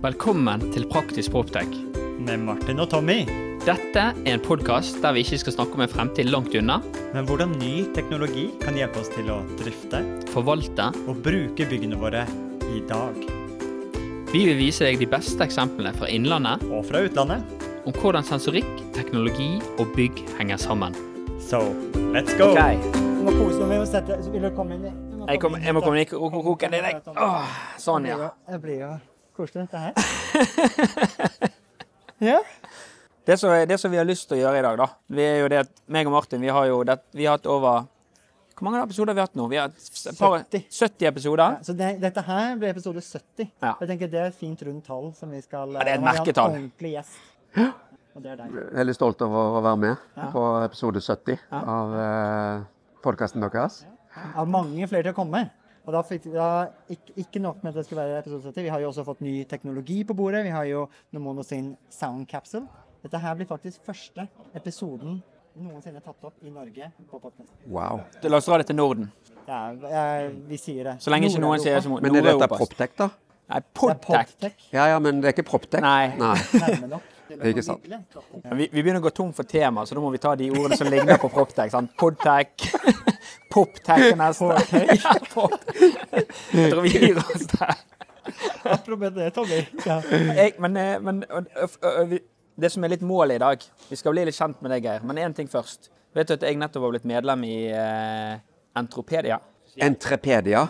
Velkommen til Praktisk Proptech. Med Martin og Tommy. Dette er en podkast der vi ikke skal snakke om en fremtid langt unna, Men hvordan ny teknologi kan hjelpe oss til å drifte forvalte. og bruke byggene våre i dag. Vi vil vise deg de beste eksemplene fra innlandet Og fra utlandet. om hvordan sensorikk, teknologi og bygg henger sammen. So, let's go! Du må kose deg. Vi må sette så Vil du komme inn i du må Jeg, kom, inn jeg må komme inn i kro- kroken i deg. Åh, sånn, ja. Jeg blir jo koselig, dette her. Ja. Det som, det som vi har lyst til å gjøre i dag, da, vi er jo det at meg og Martin vi har jo det, vi har hatt over Hvor mange episoder har vi hatt nå? Vi har hatt par, 70. 70 episoder. Så det, dette her blir episode 70. Ja. Jeg tenker Det er et fint rundt tall som vi skal Ja, det er et hatt merketall. Ordentlig gjest. Og det er deg. Veldig stolt over å være med Ja. på episode 70 av eh, podkasten deres. Av mange flere til å komme. Og da fikk, da, ikke, ikke nok med at det skulle være episodesetter, vi har jo også fått ny teknologi på bordet. Vi har jo Nomono sin Sound Capsule. Dette her blir faktisk første episoden noensinne tatt opp i Norge på podkast. Wow. La oss dra det til Norden. Ja, jeg, vi sier det. Så lenge ikke noen sier det som Men er dette Nord-Europa. Proptech, da? Nei, Podtech. Ja ja, men det er ikke Proptech? Nei. Nei. Nærme nok. Ikke sant. Vi, vi begynner å gå tom for tema, så da må vi ta de ordene som ligner på Proptech. sant? Podtech, Poptech er neste. Ja, pop. Jeg tror vi gir oss der. Apropos det, Tommy. Ja. Jeg, men eh, men det som er litt målet i dag Vi skal bli litt kjent med deg, Geir. Men én ting først. Vet du at jeg nettopp har blitt medlem i uh, Entropedia? Entrepedia.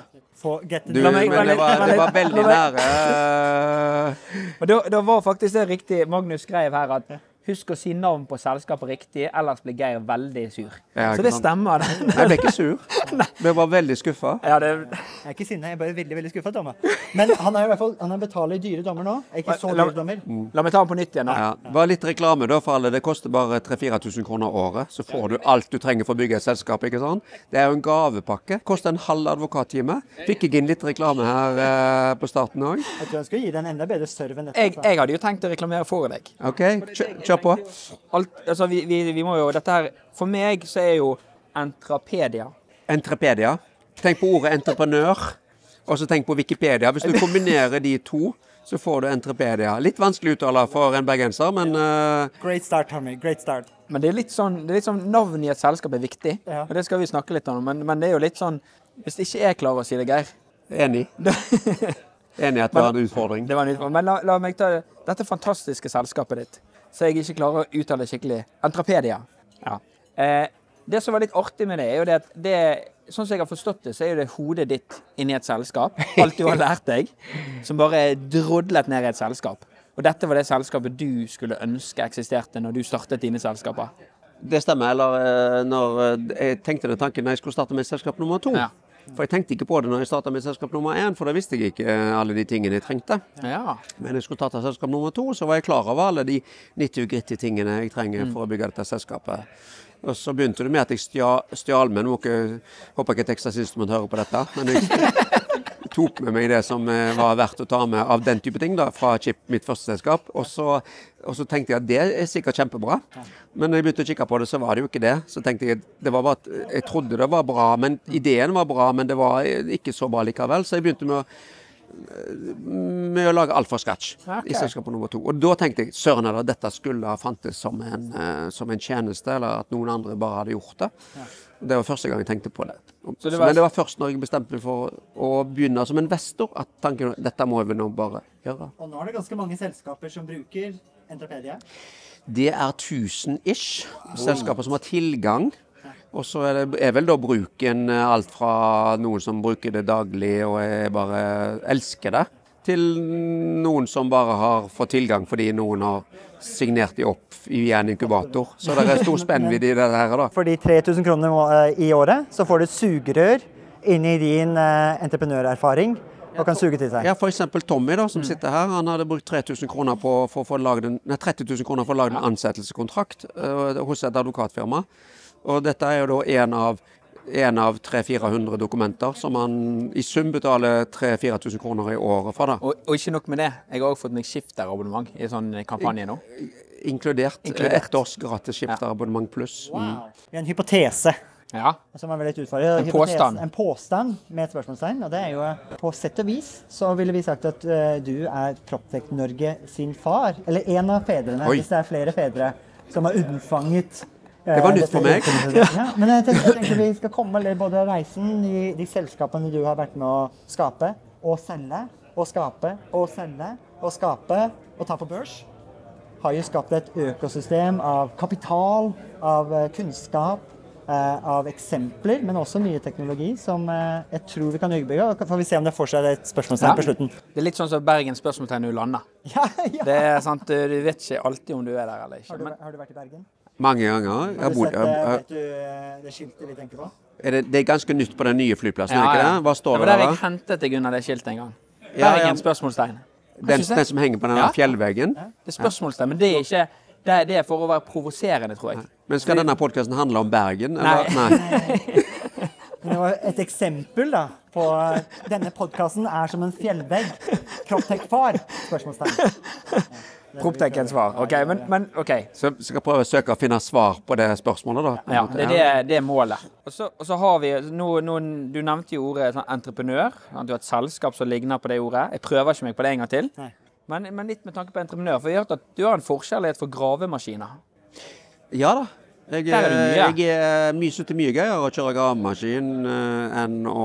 Get Du, men det var, det var veldig nære eh, Og da, da var faktisk det riktig. Magnus skrev her at husk å si navn på selskapet riktig, ellers blir Geir veldig sur. Ja, Så det stemmer. stemmer. Jeg ble ikke sur. Vi var veldig skuffa. Ja, det, Jeg er ikke sinna, jeg er bare veldig veldig skuffa. dommer. Men han er i hvert fall, han er betaler dyre dommer nå. Er ikke så La- dyre dommer. la meg ta ham på nytt igjen. da. Ja. Bare litt reklame da for alle. Det koster bare 3000-4000 kroner året. Så får du alt du trenger for å bygge et selskap. ikke sant? Det er jo en gavepakke. Koster en halv advokattime. Fikk jeg inn litt reklame her eh, på starten òg? Jeg tror han skulle gi deg en enda bedre serve enn dette. Jeg, altså. jeg hadde jo tenkt å reklamere for deg. OK, kjør, kjør på. Alt, altså, vi, vi, vi må jo, dette her, For meg så er jo Entrapedia Entrapedia. Tenk på ordet entreprenør, og så tenk på Wikipedia. Hvis du kombinerer de to, så får du entrepedia. Litt vanskelig uttale for en bergenser, men uh... Great start, Tommy. Great start. Men det er litt sånn, det er litt sånn navn i et selskap er viktig, Ja. og det skal vi snakke litt om. Men, men det er jo litt sånn Hvis ikke jeg klarer å si det, Geir enig. Enig at det var en utfordring. Det var en utfordring. Men la, la meg ta dette fantastiske selskapet ditt, så jeg ikke klarer å uttale skikkelig. Entrapedia. Ja. Eh, det som var litt artig med det, er jo det at det Sånn som jeg har forstått det, så er jo det hodet ditt inni et selskap. Alt du har lært deg, som bare drodlet ned i et selskap. Og dette var det selskapet du skulle ønske eksisterte når du startet dine selskaper. Det stemmer. Eller eh, når eh, jeg tenkte den tanken når jeg skulle starte med selskap nummer to. Ja. For jeg tenkte ikke på det når jeg starta med selskap nummer én, for da visste jeg ikke eh, alle de tingene jeg trengte. Ja. Men jeg skulle starte selskap nummer to, så var jeg klar over alle de 90-gritty tingene jeg trenger for å bygge dette selskapet. Og så begynte det med at jeg stjal, stjal med noe Håper ikke Texas Instrument hører på dette, men jeg tok med meg det som eh, var verdt å ta med av den type ting da, fra Chip, mitt første selskap. Og så, og så tenkte jeg at det er sikkert kjempebra. Men når jeg begynte å kikke på det, så var det jo ikke det. Så tenkte jeg det var bare at jeg trodde det var bra, men ideen var bra, men det var ikke så bra likevel. Så jeg begynte med å med å lage alt fra scratch okay. i selskapet nummer to. Og da tenkte jeg søren heller, dette skulle ha fantes som en, eh, som en tjeneste, eller at noen andre bare hadde gjort det. Det var første gang jeg tenkte på det. Så det var- Men det var først når jeg bestemte meg for å begynne som investor, at tanken dette må vi nå bare gjøre. Og nå er det ganske mange selskaper som bruker Entrapedia. Det er 1000 ish selskaper som har tilgang. Og så er, det, er vel da bruken eh, alt fra noen som bruker det daglig og bare elsker det, til noen som bare har fått tilgang fordi noen har signert de opp i en inkubator. Så det er stor spennvidde i det her. da. For de 3000 kroner eh, i året, så får du sugerør inn i din eh, entreprenørerfaring og kan suge til seg. Ja, F.eks. Tommy, da, som sitter her. Han hadde brukt 3000 kroner på, for, laget en, nei, 30 000 kroner for å lage en ansettelseskontrakt uh, hos et advokatfirma. Og dette er jo da en av, en av 300-400 dokumenter som man i sum betaler 3000-4000 kroner i året for. da. Og, og ikke nok med det, jeg har også fått meg skifterabonnement i en sånn kampanje nå. Inkludert, Inkludert. ett års gratis skifterabonnement pluss. Mm. Vi har en hypotese. Ja. Som er veldig utfordrende. En påstand. En påstand med et spørsmålstegn. Og det er jo eh, på sett og vis så ville vi sagt at uh, du er Proptech-Norge sin far. Eller en av fedrene, Oi. hvis det er flere fedre som har unnfanget eh, Det var nytt for meg. Ja, men jeg tenker, jeg tenker vi skal komme litt både reisen, de, de selskapene du har vært med å skape, og selge, og skape, og selge, og skape, og ta på børs har jo skapt et økosystem av kapital, av eh, kunnskap, eh, av eksempler, men også mye teknologi som eh, jeg tror vi kan øyebygge. Og får vi se om det får seg et spørsmålstegn Ja. på slutten. Det er litt sånn som Bergens spørsmålstegn når du lander. Ja, ja. Det er sant, Du vet ikke alltid om du er der eller ikke. Har, du, Men har du vært i Bergen? Mange ganger. Har du sett det, vet du, eh, det skiltet vi tenker på? er det, det er ganske nytt på den nye flyplassen, Ja, det ikke det? Hva står det det var der der? jeg hentet deg under det skiltet en gang. Ja, ja. Bergens spørsmålstegn. Den, den som henger på den Ja. fjellveggen? Det er spørsmålstegn, men det er ikke det er, det er for å være provoserende, tror jeg. Men skal denne podkasten handle om Bergen? Eller? Nei. Men det var et eksempel da, på eh, denne podkasten er som en fjellvegg. Kropptek far? Spørsmålstegn. Proptekens svar. OK, men, men OK. Så vi skal prøve å søke å finne svar på det spørsmålet, da. Ja, det er det, det er målet. Og så, og så har vi nå, no, Du nevnte jo ordet sånn, entreprenør. sant? Du har et selskap som ligner på det ordet. Jeg prøver ikke meg på det en gang til. Men, men litt med tanke på entreprenør. For vi har hørt at du har en forskjellighet for gravemaskiner. Ja da. Jeg, Der er du mye. jeg er mye synes det er mye gøyere å kjøre gravemaskin eh, enn å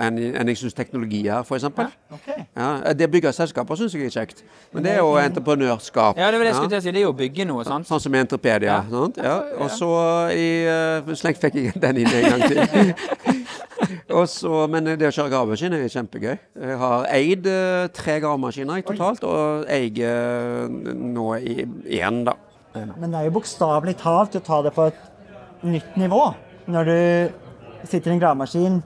enn, enn jeg syns teknologi er, f.eks. Ok. Ja, det å bygge selskaper syns jeg er kjekt. Men det er jo entreprenørskap. Ja, det var det jeg skulle til å si. Det er jo å bygge noe, sant? Sånn som Entrepedia. Ja. Ja. Og så i Slengt fikk jeg den inn en gang til. og så, men det å kjøre gravemaskin er kjempegøy. Jeg har eid eh, tre gravemaskiner totalt, og eier eh, nå én, da. Men det er jo bokstavelig talt å ta det på et nytt nivå. Når du sitter i en gravemaskin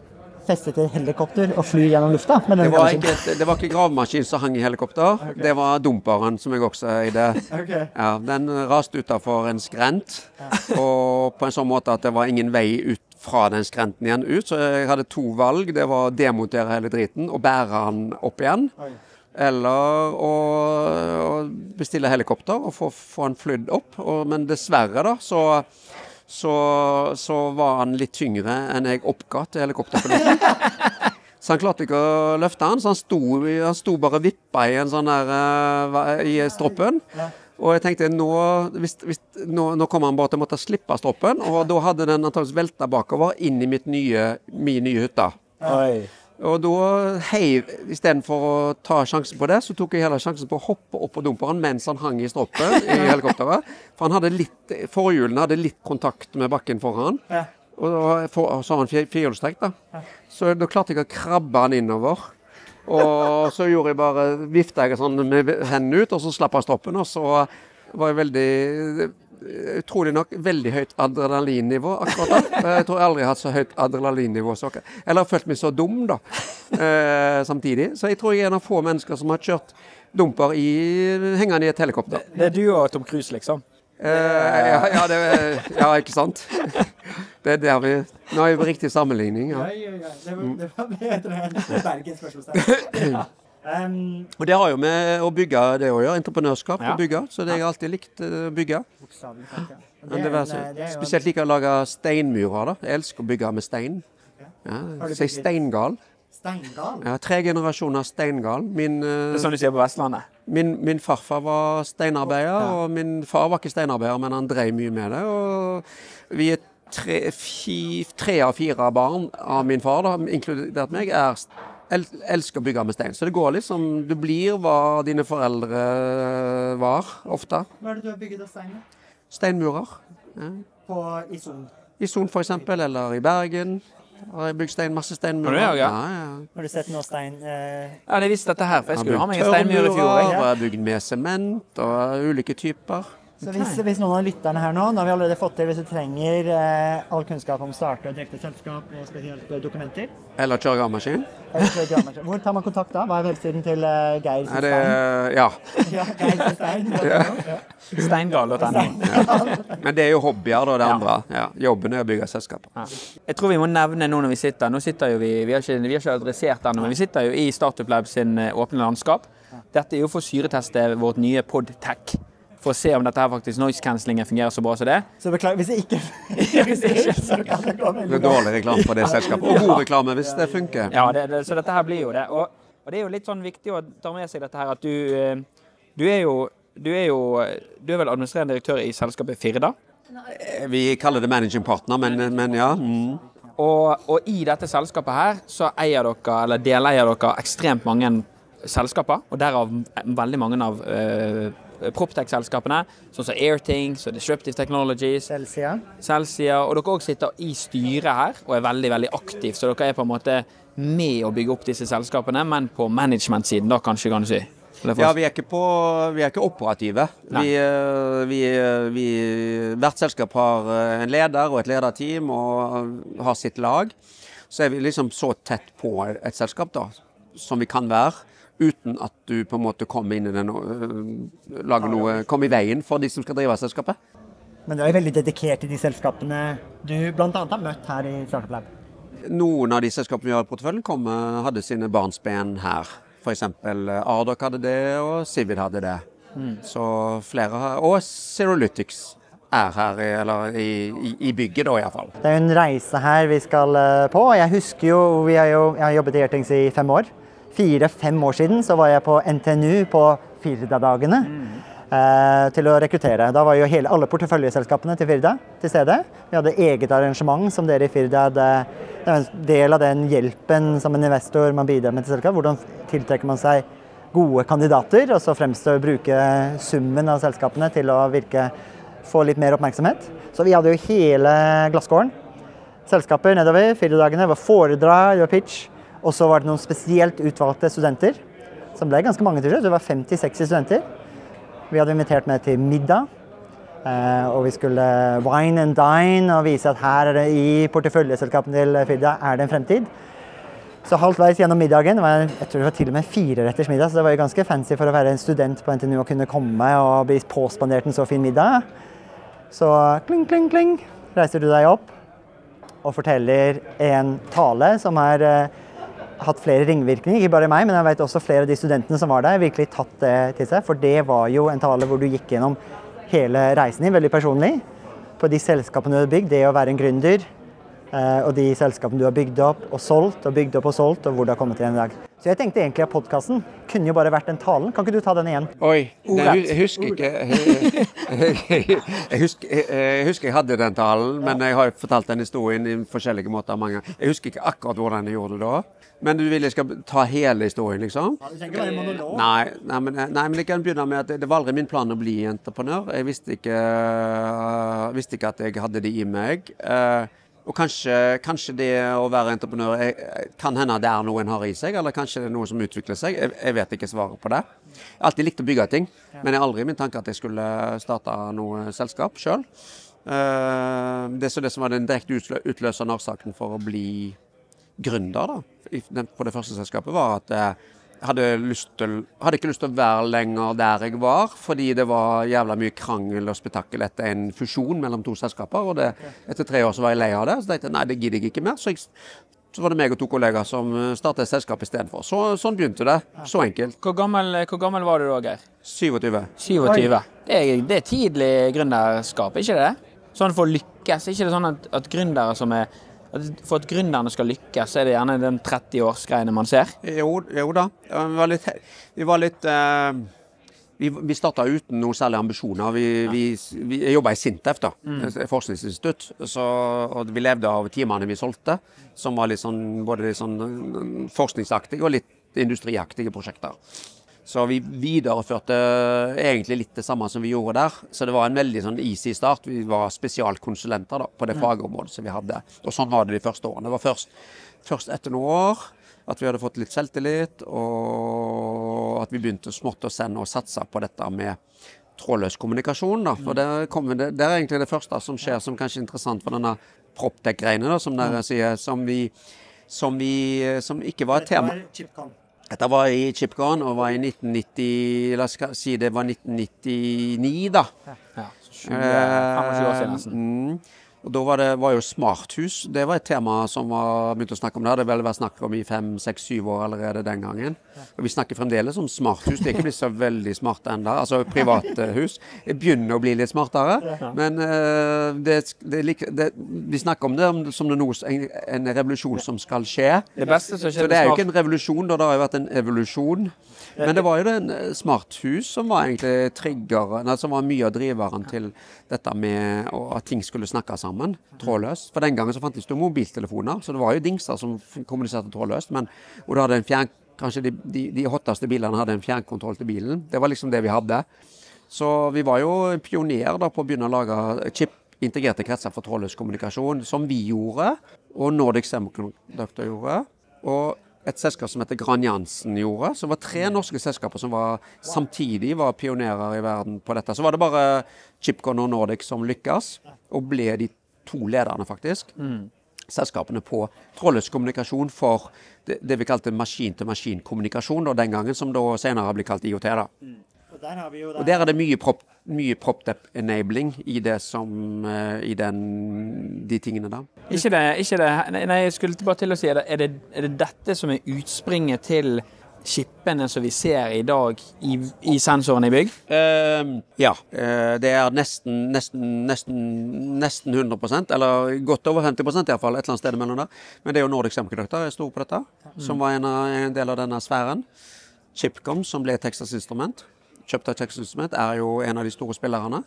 festet til helikopter og flyr gjennom lufta med Det var, ikke, et- det var ikke gravemaskin som hang i helikopter, det var dumperen som jeg også eide. Okay. Ja, den raste utafor en skrent, og på en sånn måte at det var ingen vei ut fra den skrenten igjen ut. Så jeg hadde to valg. Det var å demontere hele driten og bære den opp igjen. Oi. Eller å, å bestille helikopter og få, få han flydd opp. Og, men dessverre, da, så, så, så var han litt tyngre enn jeg oppga til helikopterpiloten. Så han klarte ikke å løfte han, så han sto, han sto bare og vippa i en sånn der eh, i stroppen. Og jeg tenkte nå, hvis, hvis, nå, nå kommer han bare til å måtte slippe stroppen, og da hadde den antakeligvis velta bakover inn i mitt nye, min nye hytte. Oi. Og da heiv Istedenfor å ta sjansen på det, så tok jeg heller sjansen på å hoppe opp på dumperen mens han hang i stroppen i helikopteret. For han hadde litt Forhjulene hadde litt kontakt med bakken foran. Ja. Og for, og så har han fir- firehjulstrekk, da. Så da klarte jeg å krabbe han innover. Og så gjorde jeg bare vifta jeg sånn med hendene ut, og så slapp han stroppen. Og så var jeg veldig Utrolig nok veldig høyt adrenalinnivå akkurat da. Jeg tror jeg aldri har hatt så høyt adrenalinnivå. Så, eller har følt meg så dum, da, eh, samtidig. Så jeg tror jeg er en av få mennesker som har kjørt dumper i, hengende i et helikopter. Det er du og Tom Cruise, liksom. Eh, ja, ja, det, ja, ikke sant? Det er der vi Nå er vi på riktig sammenligning. Ja. ja, ja. ja. Det var, det var bedre enn Bergens spørsmålstegn. Ja. Um, Og det har jo med å bygge det å gjøre. Entreprenørskap Ja. å bygge. Så det har jeg alltid likt eh, å bygge. Sagt, ja. det er det en, så, eh, er en- spesielt liker jeg å lage steinmurer. da. Jeg elsker å bygge med stein. Ja, Har så jeg er bygget- steingal. Steingal. Ja, tre generasjoner steingal. Min, eh, Det er sånn du sier på Vestlandet. min, min farfar var steinarbeider, og min far var ikke steinarbeider, men han drev mye med det. Og vi er tre, fi, tre av fire barn av min far, da, inkludert meg, er st- el, elsker å bygge med stein. Så det går liksom Du blir hva dine foreldre var, ofte. Hva er det du har bygget av stein? Steinmurer. Ja. På i Son. I Son f.eks., eller i Bergen. Har jeg bygd stein, masse steinmurer. Har du ja? ja, ja. Har du sett noe stein eh, Ja, det visste dette her, for jeg Jeg skulle ha har meg bygd en steinmur i fjor. Jeg. jeg har bygd med sement og ulike typer. Så hvis, hvis noen av lytterne her nå, nå har vi allerede fått til hvis du trenger eh, all kunnskap om starte og drifte selskap, og spesielt eh, dokumenter Eller kjøre gravemaskin. Hvor tar man kontakt da? Hva er websiden til uh, Geir det Stein? Ja. Ja, Geir Stein. Ja. Steingal.no. Men det er jo hobbyer, da, det Ja. andre. Ja. Jobben er å bygge selskaper. Ja. Jeg tror vi må nevne nå når vi sitter Nå sitter jo vi Vi har ikke, vi har ikke adressert den, ennå, men vi sitter jo i Startup Lab sin eh, åpne landskap. Dette er jo for å syreteste vårt nye PodTech. For å se om dette her faktisk noise cancellingen fungerer så bra som det. Så beklager hvis jeg ikke hvis det ikke så kan det gå veldig er dårlig reklame for det selskapet. Og god reklame hvis det funker. Ja, det, det, så dette her blir jo det. Og, og det er jo litt sånn viktig å ta med seg dette her at du, eh, du er jo du er jo du er vel administrerende direktør i selskapet Firda. Vi kaller det managing partner, men, men ja. Mm. Og, og i dette selskapet her så eier dere, eller deleier dere ekstremt mange selskaper. Og derav veldig mange av uh, Proptech-selskapene, sånn som Airthings og Disruptive Technologies. Celsia. Celsia, og dere òg sitter i styret her og er veldig veldig aktiv, så dere er på en måte med å bygge opp disse selskapene, men på management-siden, da kanskje, kan du si. Ja, vi er ikke, på, vi er ikke operative. Vi, eh, vi, eh, vi, hvert selskap har eh, en leder og et lederteam og har sitt lag. Så er vi liksom så tett på et selskap da, som vi kan være. Uten at du på en måte kommer inn i den og øh, lager noe Kommer i veien for de som skal drive selskapet. Men du er jo veldig dedikert til de selskapene du bl.a. har møtt her i Startup Lab. Noen av de selskapene vi har i porteføljen, kom, eh, hadde sine barnsben her. F.eks. Ardok hadde det, og Civid hadde det. Så flere har Og Zerolytics er her, i- eller i, i, i bygget da iallfall. Det er jo en reise her vi skal eh, på. Jeg husker jo, vi har jo Jeg har jobbet i Hjertings i fem år. Fire-fem år siden så var jeg på NTNU på Firda-dagene eh, til å rekruttere. Da var jo hele, alle porteføljeselskapene til Firda til stede. Vi hadde eget arrangement som dere i Firda hadde. Det er en del av den hjelpen som en investor man bidrar med til selskap. Hvordan tiltrekker man seg gode kandidater, og så fremst å bruke summen av selskapene til å virke få litt mer oppmerksomhet. Så vi hadde jo hele glasskåren selskaper nedover. Fire dagene var foredrag, det var pitch. Og så var det noen spesielt utvalgte studenter, som ble ganske mange til slutt. Det var 50-60 studenter. Vi hadde invitert med til middag. eh, Og vi skulle wine and dine og vise at her er det i porteføljeselskapene til Firda er det en fremtid. Så halvveis gjennom middagen, var, jeg tror det var til og med fireretters middag, så det var jo ganske fancy for å være en student på NTNU og kunne komme og bli påspandert en så fin middag. Så kling, kling, kling, reiser du deg opp og forteller en tale som er eh, hatt flere ringvirkninger. Ikke bare meg, men jeg vet også flere av de studentene som var der, virkelig tatt det til seg. For det var jo en tale hvor du gikk gjennom hele reisen din, veldig personlig. På de selskapene du har bygd, det å være en gründer. eh, Og de selskapene du har bygd opp og solgt og bygd opp og solgt, og hvor du har kommet til en dag. Så jeg tenkte egentlig at podkasten kunne jo bare vært den talen. Kan ikke du ta den igjen? Oi, jeg, husker ikke jeg, husker, jeg, husker jeg hadde den talen, men jeg har fortalt den historien i forskjellige måter mange ganger. Jeg husker ikke akkurat hvordan jeg gjorde det da. Men du vil jeg skal ta hele historien, liksom? du trenger ikke være monolog. Nei, nei, men, nei, men jeg kan begynne med at det, det var aldri min plan å bli entreprenør. Jeg visste ikke, visste ikke at jeg hadde det i meg. Eh, og kanskje, kanskje det å være entreprenør eh, kan hende det er noe en har i seg, eller kanskje det er noe som utvikler seg. Jeg, jeg vet ikke svaret på det. Jeg har alltid likt å bygge ting, men jeg har aldri i min tanke at jeg skulle starte noe selskap sjøl. det er det som var den direkte utlø- utløsende årsaken for å bli gründer da, på det første selskapet, var at hadde, lyst til, hadde ikke lyst til å være lenger der jeg var, fordi det var jævla mye krangel og spetakkel etter en fusjon mellom to selskaper. og det, Etter tre år så var jeg lei av det, så tenkte jeg nei, det gidder jeg ikke mer. Så, jeg, så var det meg og to kollegaer som startet et selskap istedenfor. Så, sånn begynte det. Så enkelt. Hvor gammel, hvor gammel var du da, Geir? 27. 27. Det er, det er tidlig gründerskap, ikke det? Sånn for å lykkes. Ikke det sånn at, at gründere som er For at gründerne skal lykkes, er det gjerne den 30-årsgreiene man ser. Jo, jo da. Vi var litt, vi var litt uh vi, vi starta uten noen særlige ambisjoner. Vi, vi, vi jeg jobba i Sintef, da, et forskningsinstitutt. Så, og vi levde av timene vi solgte, som var litt sånn, både litt sånn eh, forskningsaktige og litt industriaktige prosjekter. Så vi videreførte egentlig litt det samme som vi gjorde der. Så det var en veldig sånn easy start. Vi var spesialkonsulenter da, på det fagområdet som vi hadde. Og sånn var det de første årene. Det var først, først etter noen år at vi hadde fått litt selvtillit, og at vi begynte smått å sende og satse på dette med trådløs kommunikasjon. Da. For det, kommer, det, det er egentlig det første som skjer som kanskje er interessant for denne proptech-greiene, som dere sier, som vi, som vi som ikke var et tema. Dette var i Chipcon og var i 1990 La oss si det var 1999, da. Ja, 20, 25 år siden nesten. Mm. Og da var, det, var jo smarthus det var et tema som var begynt å snakke om. Det hadde vel vært snakk om i fem, seks, syv år allerede den gangen. Og vi snakker fremdeles om smarthus. Det er ikke blitt så veldig smart ennå. Altså private hus begynner å bli litt smartere. Men uh, det, det, det, vi snakker om det som det noe, en, en revolusjon som skal skje. Det beste som skjer Så det er jo ikke en revolusjon, da det har jo vært en evolusjon. Men det var jo den smarthus som var egentlig triggeren, som var mye av driveren til dette med at ting skulle snakke sammen trådløst. For den gangen så fantes det mobiltelefoner, så det var jo dingser som kommuniserte trådløst. Men, og du hadde en fjern, kanskje de, de, de hotteste bilene hadde en fjernkontroll til bilen. Det var liksom det vi hadde. Så vi var jo pioner da på å begynne å lage chip integrerte kretser for trådløs kommunikasjon, som vi gjorde, og Nordic Semiconductor gjorde. Og et selskap som heter Gran Jansen gjorde. Som var tre norske selskaper som var, samtidig var pionerer i verden på dette. Så var det bare Chipcon og Nordic som lykkes, og ble de to lederne, faktisk. Mm. Selskapene på trådløs kommunikasjon for det, det, vi kalte maskin-til-maskin-kommunikasjon den gangen, som da senere ble kalt IOT. da. Og der, der... Og der er det mye prop mye PropTep-enabling i det som uh, I den, de tingene der. Ikke det, ikke det. Nei, jeg skulle bare til å si, er det, er det dette som er utspringet til chipene som vi ser i dag i, i sensorene i bygg? Uh, ja. Uh, det er nesten, nesten, nesten, nesten 100% eller godt over 50 iallfall, et eller annet sted mellom der. Men det er jo Nordic Semiconductor er stor på dette, mm. som var en, en, del av denne sfæren. Chipcom, som ble Texas Instrument kjøpt av Texas Instrument, er jo en av de store spillerne.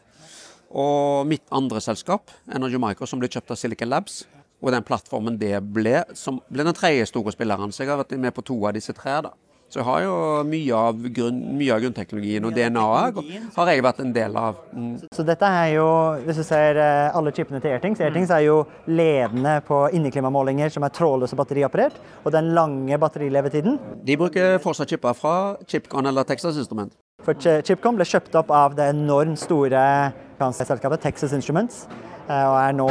Og mitt andre selskap, Energy Micro, som ble kjøpt av Silicon Labs, og den plattformen det ble, som ble den tredje store spilleren. Så jeg har vært med på to av disse tre. da. Så jeg har jo mye av, grunn, mye av grunnteknologien og DNA-et har jeg vært en del av. Mm. Så dette er jo, hvis du ser eh, alle chipene til Airtings, Airtings er jo ledende på inneklimamålinger som er trådløse batterioperert, og den lange batterilevetiden. De bruker fortsatt chipper fra Chipcon eller Texas Instrument. For Chipcom ble kjøpt opp av det enormt store selskapet Texas Instruments. Eh, og er nå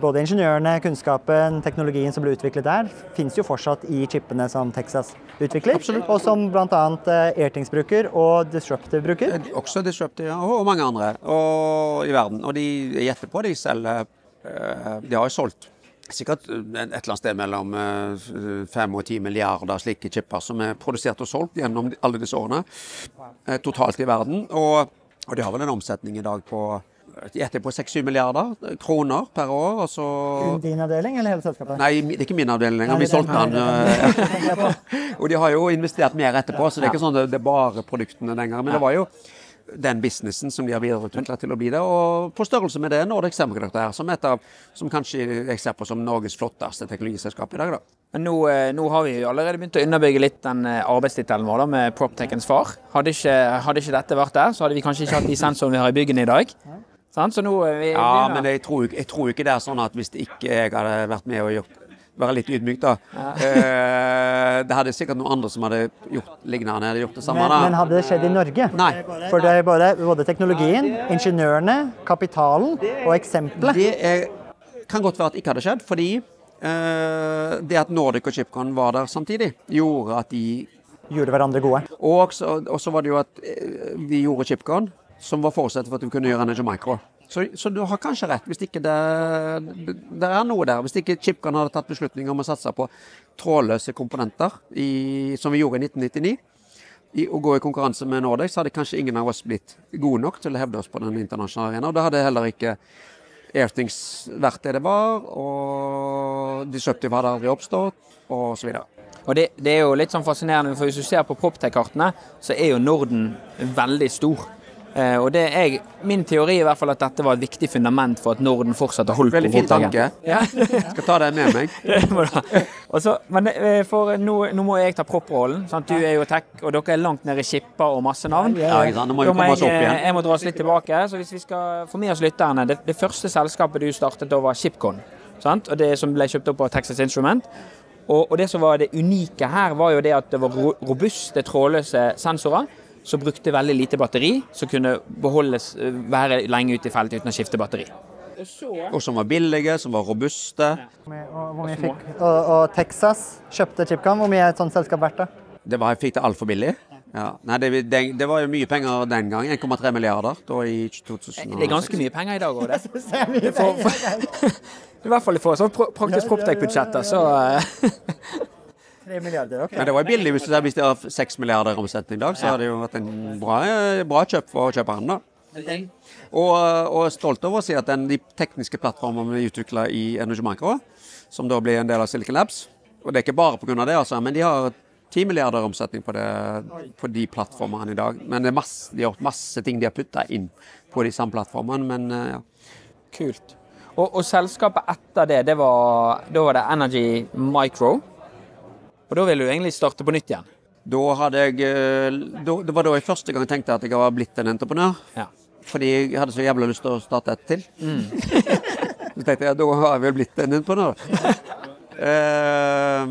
Både ingeniørene, kunnskapen, teknologien som ble utviklet der, finnes jo fortsatt i chipene som Texas utvikler. Absolutt. Og som bl.a. Eh, Airtings bruker, og Disruptive bruker. Eh, også Disruptive, ja, og mange andre og, i verden. Og de gjetter på de selger De har jo solgt sikkert et eller annet sted mellom 5 og 10 milliarder slike chipper som er produsert og solgt gjennom alle disse årene totalt i verden. Og, og de har vel en omsetning i dag på gjetter på 6-7 milliarder kroner per år. Og så Din avdeling eller hele selskapet? Nei, det er ikke min avdeling lenger. Vi solgte den. og de har jo investert mer etterpå, så det er ikke sånn at det er bare produktene den gangen. Men det var jo den businessen som de har videreutvikla til å bli det. Og på størrelse med det Nordic Semiconductor, som, et av, som kanskje jeg ser på som Norges flotteste teknologiselskap i dag. da. Men nå, eh, nå, har vi jo allerede begynt å underbygge litt den eh, arbeidstittelen vår da, med PropTechens far. Hadde ikke, hadde ikke, dette vært der, så hadde vi kanskje ikke hatt de sensorene vi har i byggene i dag. Så nå eh, vi, ja, men jeg tror, jeg tror, ikke det er sånn at hvis ikke jeg hadde vært med og gjort være litt ydmyk, da. Ja. Eh, det hadde sikkert noen andre som hadde gjort lignende. Hadde gjort det samme, men, da. men hadde det skjedd i Norge? Nei. For det er både, både teknologien, ingeniørene, kapitalen og eksempelet. Det er, kan godt være at det ikke hadde skjedd, fordi eh, det at Nordic og Chipcon var der samtidig, gjorde at de Gjorde hverandre gode. Og så var det jo at eh, vi gjorde Chipcon som var forutsetningen for at vi kunne gjøre Energy Micro. Så, så, du har kanskje rett, hvis ikke det, det er noe der. Hvis ikke Chipkan hadde tatt beslutning om å satse på trådløse komponenter, i, som vi gjorde i 1999, i å gå i konkurranse med Nordic, så hadde kanskje ingen av oss blitt gode nok til å hevde oss på den internasjonale arena. Og da hadde heller ikke Airthings vært det det var, og Disruptive hadde aldri oppstått, og så videre. Og det, det, er jo litt sånn fascinerende, for hvis du ser på Proptech-kartene, så er jo Norden veldig stor. Eh, og det er Min teori er i hvert fall at dette var et viktig fundament for at Norden fortsatte å holde Veldig fin tanke. Ja. Skal ta den med meg. Også, men eh, for nå, nå, må jeg ta propprollen. Du er jo tech, og dere er langt nede i skipper og masse navn. Ja, nå må jo komme oss opp igjen. Jeg må dra oss litt tilbake. Så hvis vi skal få med oss lytterne Det, det første selskapet du startet da, var Shipcon. Sant? Og det som ble kjøpt opp av Texas Instrument. Og, og det som var det unike her, var jo det at det var robuste, trådløse sensorer som brukte veldig lite batteri, som kunne beholdes, eh, være lenge ute i feltet uten å skifte batteri. Og som var billige, som var robuste. Og, og, og, Texas kjøpte Chipcam. Hvor mye er et sånt selskap verdt? da? Det var, jeg fikk det altfor billig. Ja. Nei, det, det, det var jo mye penger den gang. 1,3 milliarder da i 2006. Det er ganske mye penger i dag òg, det. det for, For- I hvert fall for sånn praktisk Proptech-budsjetter, så eh, Tre milliarder, ok. Men det var billig hvis, du, hvis de har 6 milliarder i omsetning i dag, så hadde det jo vært en bra, bra kjøp for å kjøperen. da. Og, og stolt over å si at den, de tekniske plattformene vi utvikla i Energy Micro, som da blir en del av Silicon Labs Og det er ikke bare pga. det, altså, men de har 10 milliarder i omsetning på, det, på de plattformene i dag. Men det er masse, de har gjort masse ting de har putta inn på de samme plattformene. Men eh, ja. kult. Og, og selskapet etter det, det var, da var det Energy Micro. Og da ville du egentlig starte på nytt igjen. Da hadde jeg eh, da, Det var da jeg første gang tenkte at jeg var blitt en entreprenør. Ja. Fordi jeg hadde så jævla lyst til å starte et til. så tenkte jeg da har jeg vel blitt en entreprenør. uh,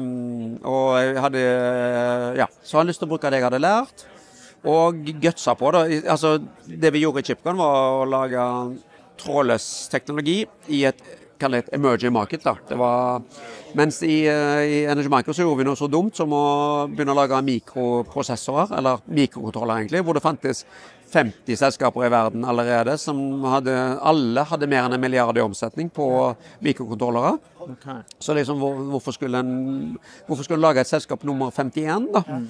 og jeg hadde Ja, så hadde jeg lyst til å bruke det jeg hadde lært, og gutsa på. da. Altså, det vi gjorde i Chipcon, var å lage trådløs teknologi i et kall det et emerging market. da. Det var, mens i, eh, i Energy Micro så gjorde vi noe så dumt som å begynne å lage mikroprosessorer, eller mikrokontroller egentlig, hvor det fantes 50 selskaper i verden allerede som hadde, alle hadde mer enn en milliard i omsetning på mikrokontrollere. Så liksom, hvor, hvorfor, skulle en, hvorfor skulle en lage et selskap nummer 51, da? Mm.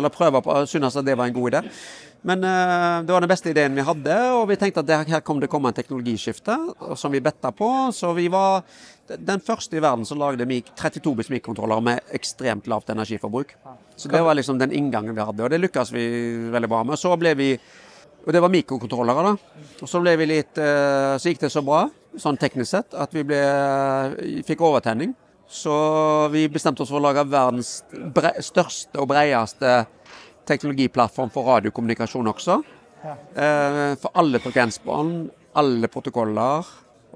Eller prøve på, synes at det var en god idé. Men uh, det var den beste ideen vi hadde, og vi tenkte at det, her kom det komme en teknologiskifte som vi betta på. Så vi var den første i verden som lagde 32 bits mikrokontrollere med ekstremt lavt energiforbruk. Så det var liksom den inngangen vi hadde, og det lykkes vi veldig bra med. Så ble vi og det var mikrokontrollere, da. Og så ble vi litt eh, Så gikk det så bra, sånn teknisk sett, at vi ble, fikk overtenning. Så vi bestemte oss for å lage verdens bre største og bredeste teknologiplattform for radiokommunikasjon også. Eh, for alle frekvensbånd, alle protokoller.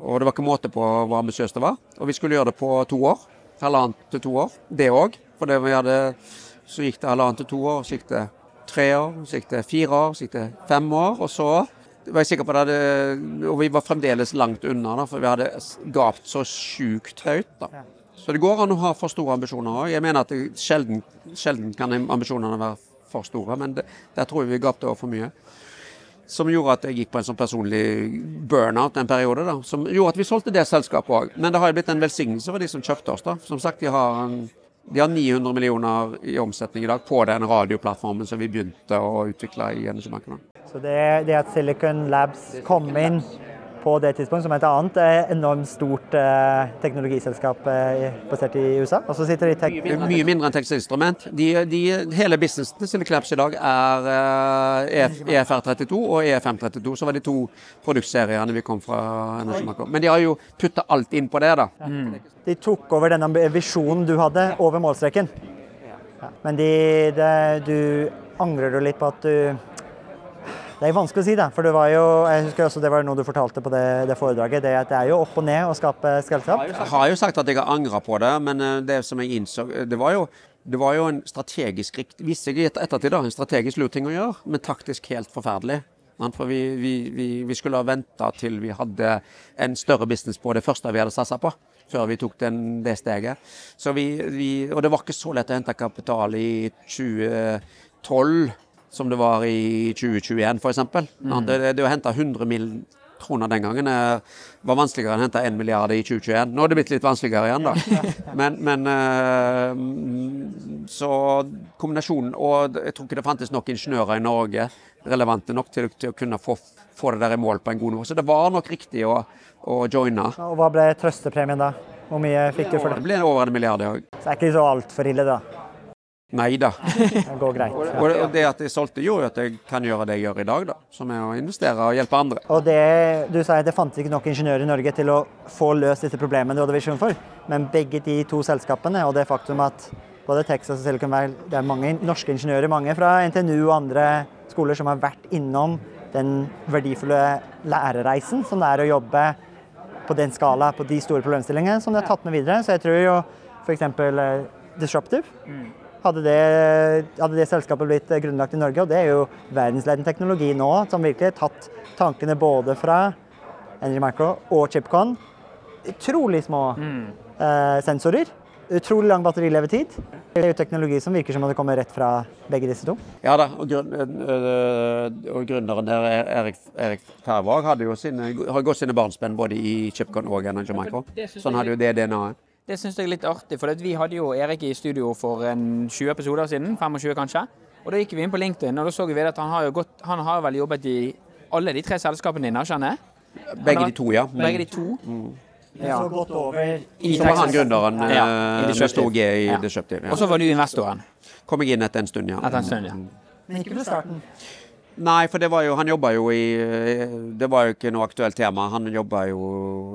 Og det var ikke måte på hvor ambisiøst det var. Og vi skulle gjøre det på to år. Halvannet til to år. Det òg. For det vi hadde, så gikk det halvannet til to år, så gikk det tre år, så gikk det fire år, så gikk det fem år. Og så var jeg sikker på det hadde Og vi var fremdeles langt unna, da, for vi hadde gapt så sjukt høyt. da. Så det går an å ha for store ambisjoner òg. Jeg mener at det sjelden, sjelden kan ambisjonene være for store, men det, der tror jeg vi gapte over for mye. Som gjorde at jeg gikk på en sånn personlig burnout en periode. da, Som gjorde at vi solgte det selskapet òg. Men det har jo blitt en velsignelse for de som kjøpte oss. da. Som sagt, de har, en, de har 900 millioner i omsetning i dag på den radioplattformen som vi begynte å utvikle i energimarkedet. Så det, det at Silicon Labs kom inn på det tidspunktet som et annet eh, enormt stort eh, teknologiselskap eh, basert i USA, og så sitter de tek Mye mindre, Mye mindre enn tekstinstrument. De, de, hele businessen til claps i dag er eh, EFR32 og EF532, som var de to produktseriene vi kom fra Energimarkedet. Men de har jo putta alt inn på det, da. De tok over denne visjonen du hadde, over målstreken. Ja. Men de, de, du angrer jo litt på at du Det er vanskelig å si, da. For det var jo Jeg husker også det var noe du fortalte på det, det foredraget. Det det er jo opp og ned å skape selskap. Jeg har jo sagt at jeg har angra på det, men eh, det som jeg innså Det var jo, det var jo en strategisk rikt, Viste seg i ettertid da, en strategisk lur ting å gjøre, men taktisk helt forferdelig. For vi, vi, vi, vi skulle ha venta til vi hadde en større business på det første vi hadde satsa på. Før vi tok den, det steget. Vi, vi, og det var ikke så lett å hente kapital i 2012 som det var i 2021 f.eks. Mm. Det, det å hente 100 mill. kroner den gangen er, var vanskeligere enn å hente 1 milliard i 2021. Nå er det blitt litt vanskeligere igjen, da. Men, men eh, Så kombinasjonen Og jeg tror ikke det fantes nok ingeniører i Norge relevante nok til, til å kunne få, få det der i mål på en god nivå. Så det var nok riktig å, å joine. Og hva ble trøstepremien da? Hvor mye fikk du for Det det? ble over en milliard i år. Så det er ikke så altfor ille, da. Nei da. Det går greit. Ja. Og det, det at jeg solgte, gjorde jo at jeg kan gjøre det jeg gjør i dag, da. Som er å investere og hjelpe andre. Og det, du sa at det fantes ikke nok ingeniører i Norge til å få løst disse problemene du hadde visjon for. Men begge de to selskapene og det faktum at både Texas og Silicon Valley, det er mange norske ingeniører, mange fra NTNU og andre skoler som har vært innom den verdifulle lærereisen som det er å jobbe på den skala, på de store problemstillingene som de har tatt med videre. Så jeg tror jo f.eks. Disruptive hadde det, hadde det selskapet blitt eh, grunnlagt i Norge, og det er jo verdensledende teknologi nå, som virkelig har tatt tankene både fra Energy Micro og Chipcon. Utrolig små eh, sensorer. utrolig lang batterilevetid. Det er jo teknologi som virker som om det kommer rett fra begge disse to. Ja da, og, grunn, øh, og gründeren der, Erik, Erik sine, har gått sine barnspenn både i Chipcon og Energy Micro. Så han hadde jo det DNA-et. Det syns jeg er litt artig, for vi hadde jo Erik i studio for en 20 episoder siden. 25 kanskje. Og da gikk vi inn på LinkedIn, og da så vi at han har jo gått, han har vel jobbet i alle de tre selskapene dine, skjønner jeg? Begge de to, ja. Begge de to. Ja. Så gått over I Så var han gründeren Ja, i øh, med stor G i Ja. Disruptive. Og Ja. så var du investoren Kom jeg inn etter en stund, ja. etter en stund, ja. Men ikke fra starten. Nei, for det var jo, han jobba jo i øh, Det var jo ikke noe aktuelt tema. Han jobba jo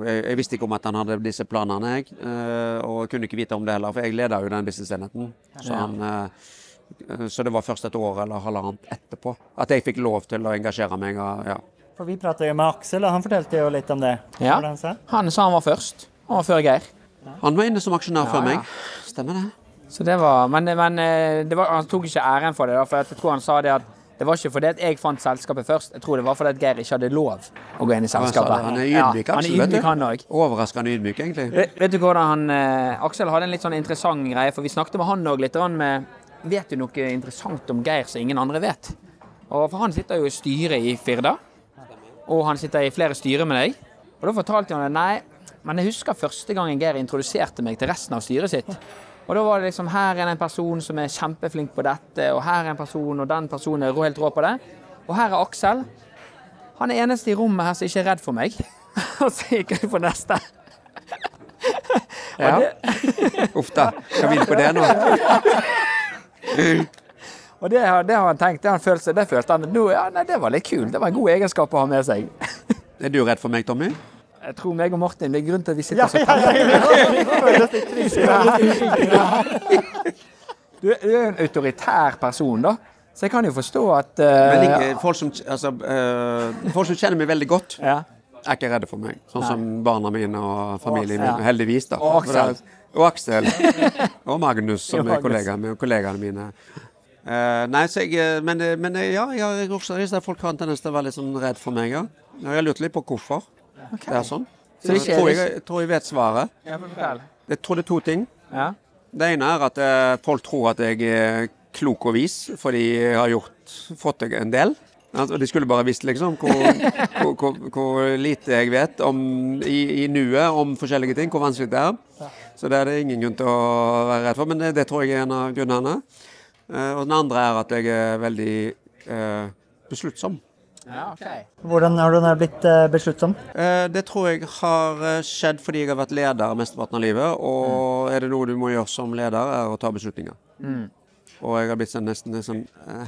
jeg, jeg visste ikke om at han hadde disse planene, jeg. øh, og kunne ikke vite om det heller, for jeg leda jo den businessenheten. Så, han, øh, så det var først et år eller halvannet etterpå at jeg fikk lov til å engasjere meg. Og, ja. For vi pratet jo med Aksel, og han fortalte jo litt om det. Ja. Sa? Han sa han var først. Han var før Geir. Han var inne som aksjonær Ja, før ja. meg. Stemmer det? Så det var, men men eh, det var, han tok ikke æren for det. Da, for jeg tror han sa det at det var ikke fordi jeg fant selskapet først. Jeg tror det var fordi Geir ikke hadde lov å gå inn i selskapet. Han er ydmyk, ja, han Aksel, er ydmyk, han òg. Overraskende ydmyk, egentlig. Vet vet du hvordan han eh, Aksel hadde en litt sånn interessant greie, for vi snakket med han òg litt med Vet du noe interessant om Geir som ingen andre vet? Og For han sitter jo i styret i Firda, og han sitter i flere styrer med deg. Og da fortalte han nei, men jeg husker første gangen Geir introduserte meg til resten av styret sitt. Og da var det liksom her er det en person som er kjempeflink på dette, og her er en person, og den personen er helt rå på det. Og her er Aksel. Han er eneste i rommet her som ikke er redd for meg. Og så gikk jeg på neste. Ja. Uff da. Skal vi inn på det nå? Og det, det har han tenkt, det, han følt seg, det følte han nå, ja, nei, det var litt kult. Det var en god egenskap å ha med seg. Er du redd for meg, Tommy? Jeg tror meg og Martin, det er grunnen til at vi sitter så trygge. Du, du er jo en autoritær person, da. Så jeg kan jo forstå at uh, Men ikke, folk, som, altså, uh, folk som kjenner meg veldig godt, ja. er ikke redde for meg. Sånn som barna mine og familien min. Heldigvis, da. Og Aksel. Og Aksel. Og Magnus, som er Magnus. kollegaene, kollegaene mine. Uh, nei, så jeg, men, men ja, jeg har også lyst til folk har en tendens til å være litt sånn redd for meg. Ja. Jeg har lurt litt på hvorfor det er sånn. Så jeg, tror jeg, jeg tror jeg vet svaret. Jeg tror det er to ting. Ja. Det ene er at eh, folk tror at jeg er klok og vis for de har gjort, fått deg en del. Altså, de skulle bare visst liksom hvor, hvor, hvor, hvor lite jeg vet om, i, i nuet om forskjellige ting, hvor vanskelig det er. Så det er det ingen grunn til å være redd for, men det, det tror jeg er en av grunnene. Eh, og den andre er at jeg er veldig eh, besluttsom. Ja, OK. Hvordan har du nå blitt eh, besluttsom? Eh, Det tror jeg har eh, skjedd fordi jeg har vært leder mesteparten av livet. Og er det noe du må gjøre som leder, er å ta beslutninger. Og jeg har blitt sånn nesten sånn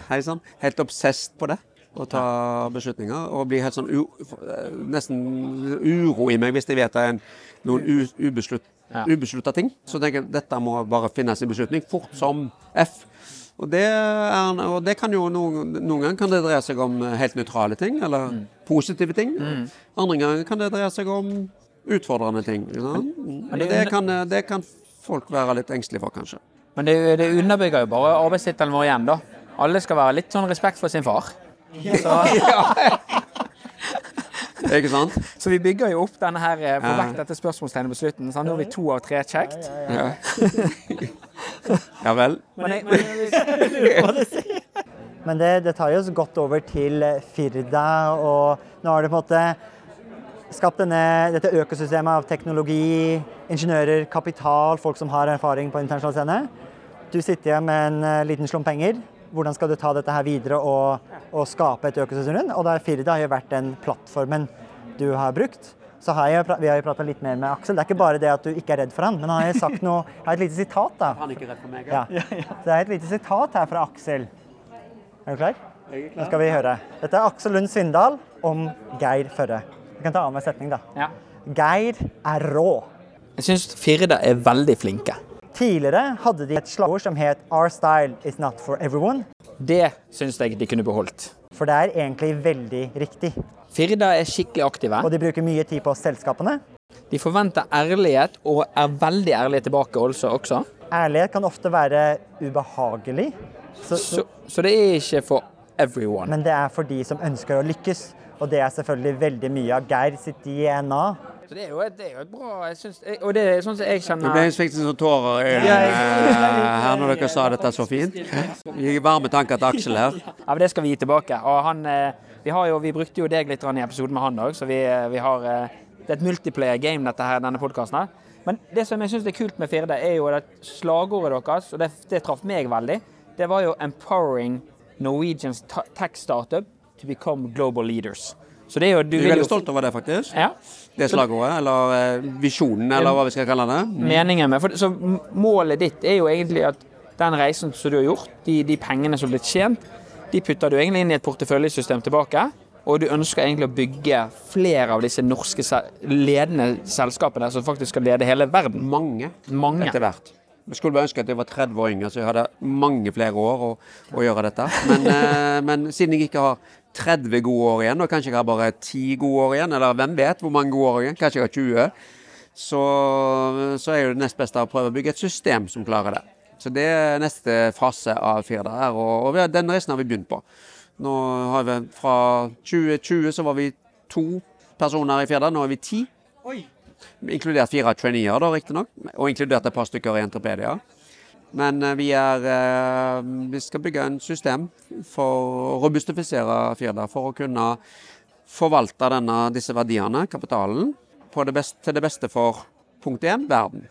Hei sann. Helt obsesst på det. Å ta beslutninger. Og blir helt sånn u, nesten uro i meg hvis jeg vet det er noen ubeslutt, Ja. ubeslutta ting. Så tenker jeg dette må bare finnes sin beslutning. Fort som F. Og det, er, og det kan jo noen, noen ganger kan det dreie seg om helt nøytrale ting, eller positive ting. Andre ganger kan det dreie seg om utfordrende ting. ikke sant? Men det- det, kan, det kan folk være litt engstelige for, kanskje. Men det, det underbygger jo bare arbeidstittelen vår igjen, da. Alle skal være litt sånn respekt for sin far. Ikke sant? Så vi bygger jo opp denne her eh, få Ja. vekk dette spørsmålstegnet på slutten. Så nå har vi to av tre kjekt. Ja, ja vel. Men jeg, men, Men det, det tar jo oss godt over til Firda, og nå har det på en måte skapt denne, dette økosystemet av teknologi, ingeniører, kapital, folk som har erfaring på internasjonal scene. Du sitter igjen med en eh, liten slump penger. Hvordan skal du ta dette her videre og, og skape et økosystem? rundt? Og der Firda har jo vært den plattformen du har brukt. Så har jeg, vi har jo prata litt mer med Aksel. Det er ikke bare det at du ikke er redd for han, men han har jo sagt noe Jeg har et lite sitat, da. Han er ikke redd for meg, Ja. Så det er et lite sitat her fra Aksel. Er du klar? Jeg er klar. Nå skal vi høre. Dette er Aksel Lund Svindal om Geir Førre. Du kan ta av meg setning, da. ja. Geir er rå. Jeg syns Firda er veldig flinke. Tidligere hadde de et slagord som het 'Our style is not for everyone'. Det syns jeg de kunne beholdt. For det er egentlig veldig riktig. Firda er skikkelig aktive. Og de bruker mye tid på selskapene. De forventer ærlighet, og er veldig ærlige tilbake også. også. Ærlighet kan ofte være ubehagelig, så, Så, så det er ikke for everyone. men det er for de som ønsker å lykkes. Og det er selvfølgelig veldig mye av Geir sitt DNA. Det er jo et, det er jo et bra jeg synes, jeg- Og det er sånn som jeg Det kjenner ble fikk sånn tårer i øynene eh, her når dere sa dette så fint. Vi Gi varme tanker til Aksel her. Ja, men Det skal vi gi tilbake. Og han, eh, vi, har jo, vi brukte jo deg litt i episoden med han òg, så vi, eh, vi har Det er et multiplayer game, dette her, denne podkasten her. Men det som jeg syns er kult med Firde, er jo at slagordet deres, og det, det traff meg veldig, det var jo 'Empowering Norwegian tech startup to become global leaders'. Så det er jo, du Jeg er veldig jo stolt over det, faktisk. Ja. Det slagordet, eller eh, visjonen, eller hva vi skal kalle det. meningen med for, Så målet ditt er jo egentlig at den reisen som du har gjort, de, de pengene som har blitt tjent, de putter du egentlig inn i et porteføljesystem tilbake. Og du ønsker egentlig å bygge flere av disse norske ledende selskapene som faktisk skal lede hele verden. Mange, Mange. etter hvert. Jeg skulle bare ønske at jeg var 30 år yngre, så jeg hadde mange flere år å, å gjøre dette. Men, eh, men siden jeg ikke har 30 gode år igjen, og kanskje jeg har bare 10 gode år igjen, eller hvem vet hvor mange gode år igjen, kanskje jeg har 20, så, så er jo det nest beste å prøve å bygge et system som klarer det. Så det er neste fase av Firda her, og, og den reisen har vi begynt på. Nå har vi fra 2020 så var vi to personer i Firda, nå er vi ti. Inkludert fire traineer, da, riktignok. Og inkludert et par stykker i Entrepedia. Men eh, vi, er, eh, vi skal bygge en system for å robustifisere Firda, for å kunne forvalte denne, disse verdiene, kapitalen, det best, til det beste for punkt én verden.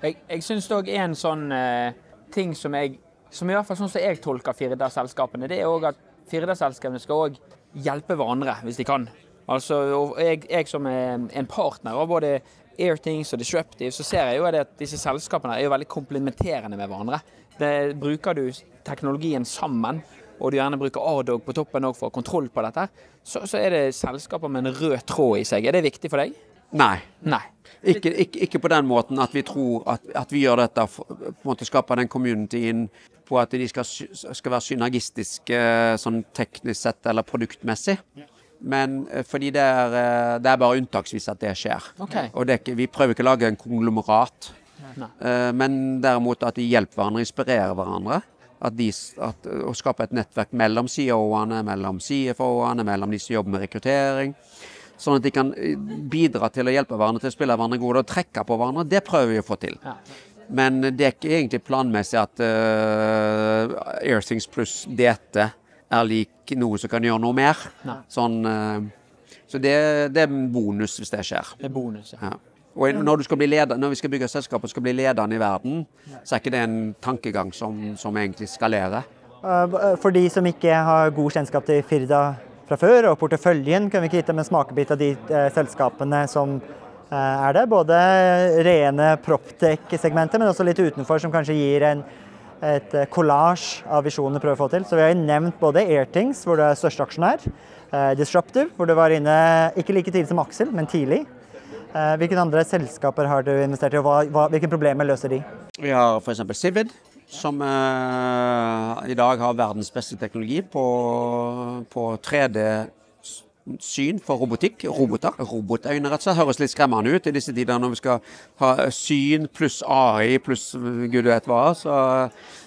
Jeg, jeg syns òg en sånn eh, ting som jeg Som i hvert fall sånn som jeg tolker Firda-selskapene, det er òg at Firda-selskapene skal òg hjelpe hverandre hvis de kan. Altså, jeg, jeg som er en partner av både Airthings og Disruptive, så ser jeg jo at disse selskapene er jo veldig komplementerende med hverandre. Det, bruker du teknologien sammen, og du gjerne bruker Ardog på toppen for å ha kontroll på dette, så, så er det selskaper med en rød tråd i seg. Er det viktig for deg? Nei. Nei. Ikke, ikke, ikke på den måten at vi tror at, at vi gjør dette for på en måte skape den communityen på at de skal, skal være synergistiske sånn teknisk sett eller produktmessig. Men eh, fordi det er, eh, det er bare unntaksvis at det skjer. Okay. Og det vi prøver ikke å lage en konglomerat. Eh, Men derimot at de hjelper hverandre, inspirerer hverandre. At de, at, å skape et nettverk mellom CEO-ene, mellom CFO-ene, mellom de som jobber med rekruttering. Sånn at de kan bidra til å hjelpe hverandre til å spille hverandre gode og trekke på hverandre. Det prøver vi å få til. Ja. Men det er ikke egentlig planmessig at uh, Airthings pluss DT er lik noe som kan gjøre noe mer. Sånn, eh, så det, det er en bonus hvis det skjer. Det er bonus. Ja. Ja. Og når, du skal bli leder, når vi skal bygge selskap og skal bli lederen i verden, så er ikke det en tankegang som, som egentlig skalerer. Uh, For de som ikke har god kjennskap til Firda fra før, og porteføljen, kan vi ikke gitt dem en smakebit av de eh, selskapene som eh, er det? Både rene proptech-segmentet, men også litt utenfor, som kanskje gir en, et eh, collage av visjonene vi prøver å få til. Så vi har jo nevnt både Airthings, hvor du er største aksjonær, eh, Disruptive, hvor du var inne ikke like tidlig som Aksel, men tidlig. Eh, Hvilke andre selskaper har du investert i, og hvilke problemer løser de? Vi har f.eks. Civid, som i dag har verdens beste teknologi på, på 3D-syn for robotikk. Roboter. Robotøyne, rett og slett. Høres litt skremmende ut i disse tider når vi skal ha syn pluss AI pluss gud vet hva. Så,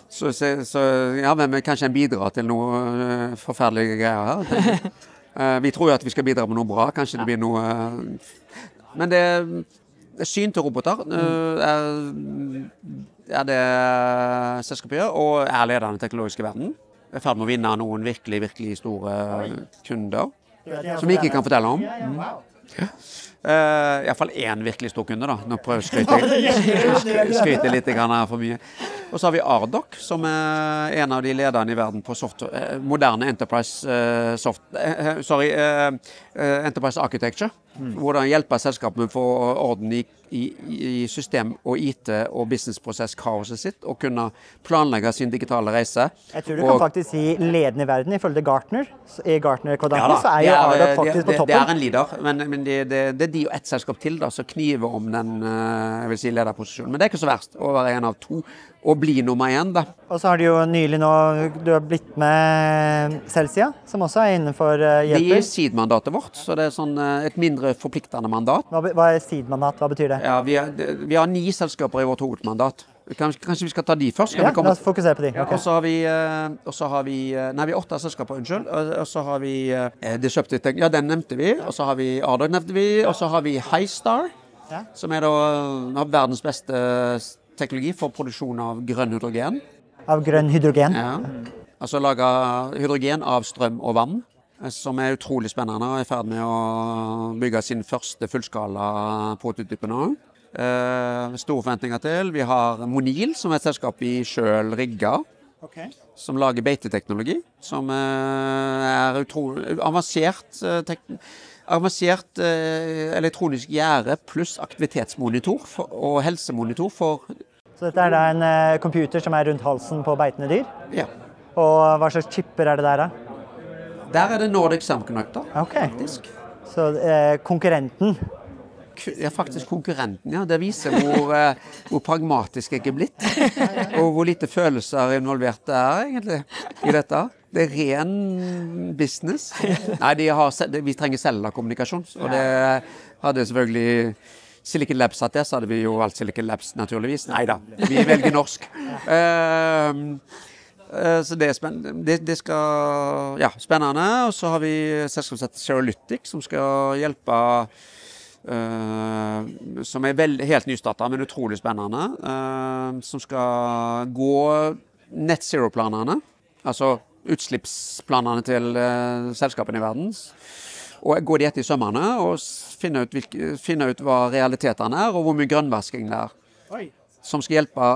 så, så, så ja, men kanskje en bidrar til noe eh, forferdelige greier her. Eh, vi tror jo at vi skal bidra med noe bra. Kanskje det blir noe eh, Men det Syn til roboter eh, er, er det selskapet gjør, og er ledende i den teknologiske verden. Er i ferd med å vinne noen virkelig, virkelig store kunder. Som vi ikke kan fortelle om. Uh, Iallfall én virkelig stor kunde, da. Nå prøver jeg å skryte, litt grann her for mye. Og så har vi Ardoc, som er en av de lederne i verden på software, eh, moderne enterprise, eh, soft, sorry, enterprise architecture. Hvordan hjelpe selskapet med å få orden i, i, i system- og IT- og businessprosesskaoset sitt, og kunne planlegge sin digitale reise. Jeg tror du Og- kan faktisk si ledende i verden, ifølge Gartner. I Gartner-kvadraten da, så er det jo Ardok Ardoc det- faktisk det, på Det er en leader, men, men det, det, det er de og ett selskap til da, som kniver om den eh, jeg vil si lederposisjonen. Men det er ikke så verst å være en av to og bli nummer én, da. Og så har du jo nylig nå Du har blitt med Celsia, som også er innenfor hjelper. Det er seed-mandatet vårt, så det er sånn eh, et mindre forpliktende mandat. Hva, hva er seed-mandat? Hva betyr det? Ja, vi, er, vi har ni selskaper i vårt hovedmandat. Kanskje, kanskje vi skal ta de først? Ja, la oss fokusere på de. Ok. Og så har vi, eh, og så har vi eh, Nei, vi har åtte selskaper, unnskyld. Og så har vi eh, Disruptive Tech, ja, den nevnte vi. Og så har vi Ardog nevnte vi. Og så har vi Highstar, Ja. som er da eh, verdens beste teknologi for produksjon av grønn hydrogen. Av grønn hydrogen. Ja. Altså lage hydrogen av strøm og vann. eh, Som er utrolig spennende og er i ferd med å bygge sin første fullskala prototype nå. Eh, store forventninger til. Vi har Monil, som er et selskap vi sjøl rigga Okay. som lager beiteteknologi. Som eh, er utrolig avansert, eh, tek, avansert eh, elektronisk gjerde pluss aktivitetsmonitor for, og helsemonitor for Så dette er da en eh, computer som er rundt halsen på beitende dyr. Ja. Og hva slags chipper er det der, da? Der er det Nordic Samconnector. Ok. faktisk. Så eh, konkurrenten Ku- Ja, faktisk konkurrenten, ja. Det viser hvor, eh, hvor pragmatisk jeg er blitt. Og hvor lite følelser involvert det er, egentlig, i dette. Det er ren business. Nei, har, vi trenger cellekommunikasjon. Og det hadde selvfølgelig Silicon Labs hatt det, så hadde vi jo valgt Silicon Labs, naturligvis. Nei da, vi velger norsk. Eh, så det er spennende. Det, skal Ja, spennende. Og så har vi selskapet Seralytic, som skal hjelpe eh, som er veld, helt nystarta, men utrolig spennende. Uh, som skal gå net zero-planene, altså utslippsplanene til uh, selskapene i verden. Og gå de etter i sømmene og finne ut, hvilke, finne ut hva realitetene er, og hvor mye grønnvasking det er. Som skal hjelpe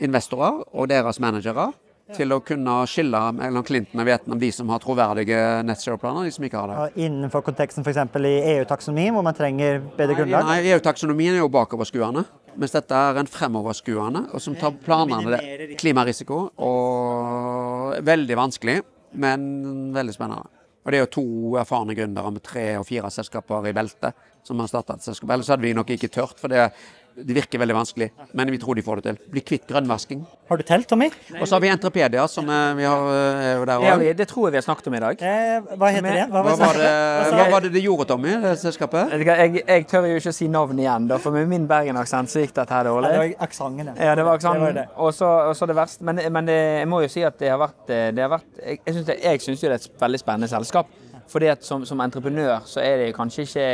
investorer og deres managere til å kunne skille mellom Clinton og Vietnam, de som har troverdige net zero-planer, de som ikke har det. og innenfor konteksten f.eks. i EU-taksonomi, hvor man trenger bedre grunnlag. Nei, EU-taksonomien er jo bakoverskuende, mens dette er en fremoverskuende, og som tar planene det. Klimarisiko og veldig vanskelig, men veldig spennende. Og det er jo to erfarne gründere med tre og fire selskaper i beltet som har starta et selskap. Ellers hadde vi nok ikke tørt, for det, det virker veldig vanskelig. Men vi tror de får det til. Bli kvitt grønnvasking. Har du telt, Tommy? Og så har vi Entrepedia, som eh, vi har, eh, er jo der Ja, òg. Ja, det tror jeg vi har snakket om i dag. Eh, hva heter det? Hva var det, hva var det de gjorde, Tommy, det selskapet? Jeg, jeg, jeg tør jo ikke å si navn igjen, da, for med min Bergen-aksent så gikk dette her dårlig. det var aksenten, Ja, det var Det aksenten. Og så det verste. Men, men det, jeg må jo si at det har vært, eh, det har vært Jeg, jeg syns det, jo det er et veldig spennende selskap. Fordi at som, som entreprenør så er det kanskje ikke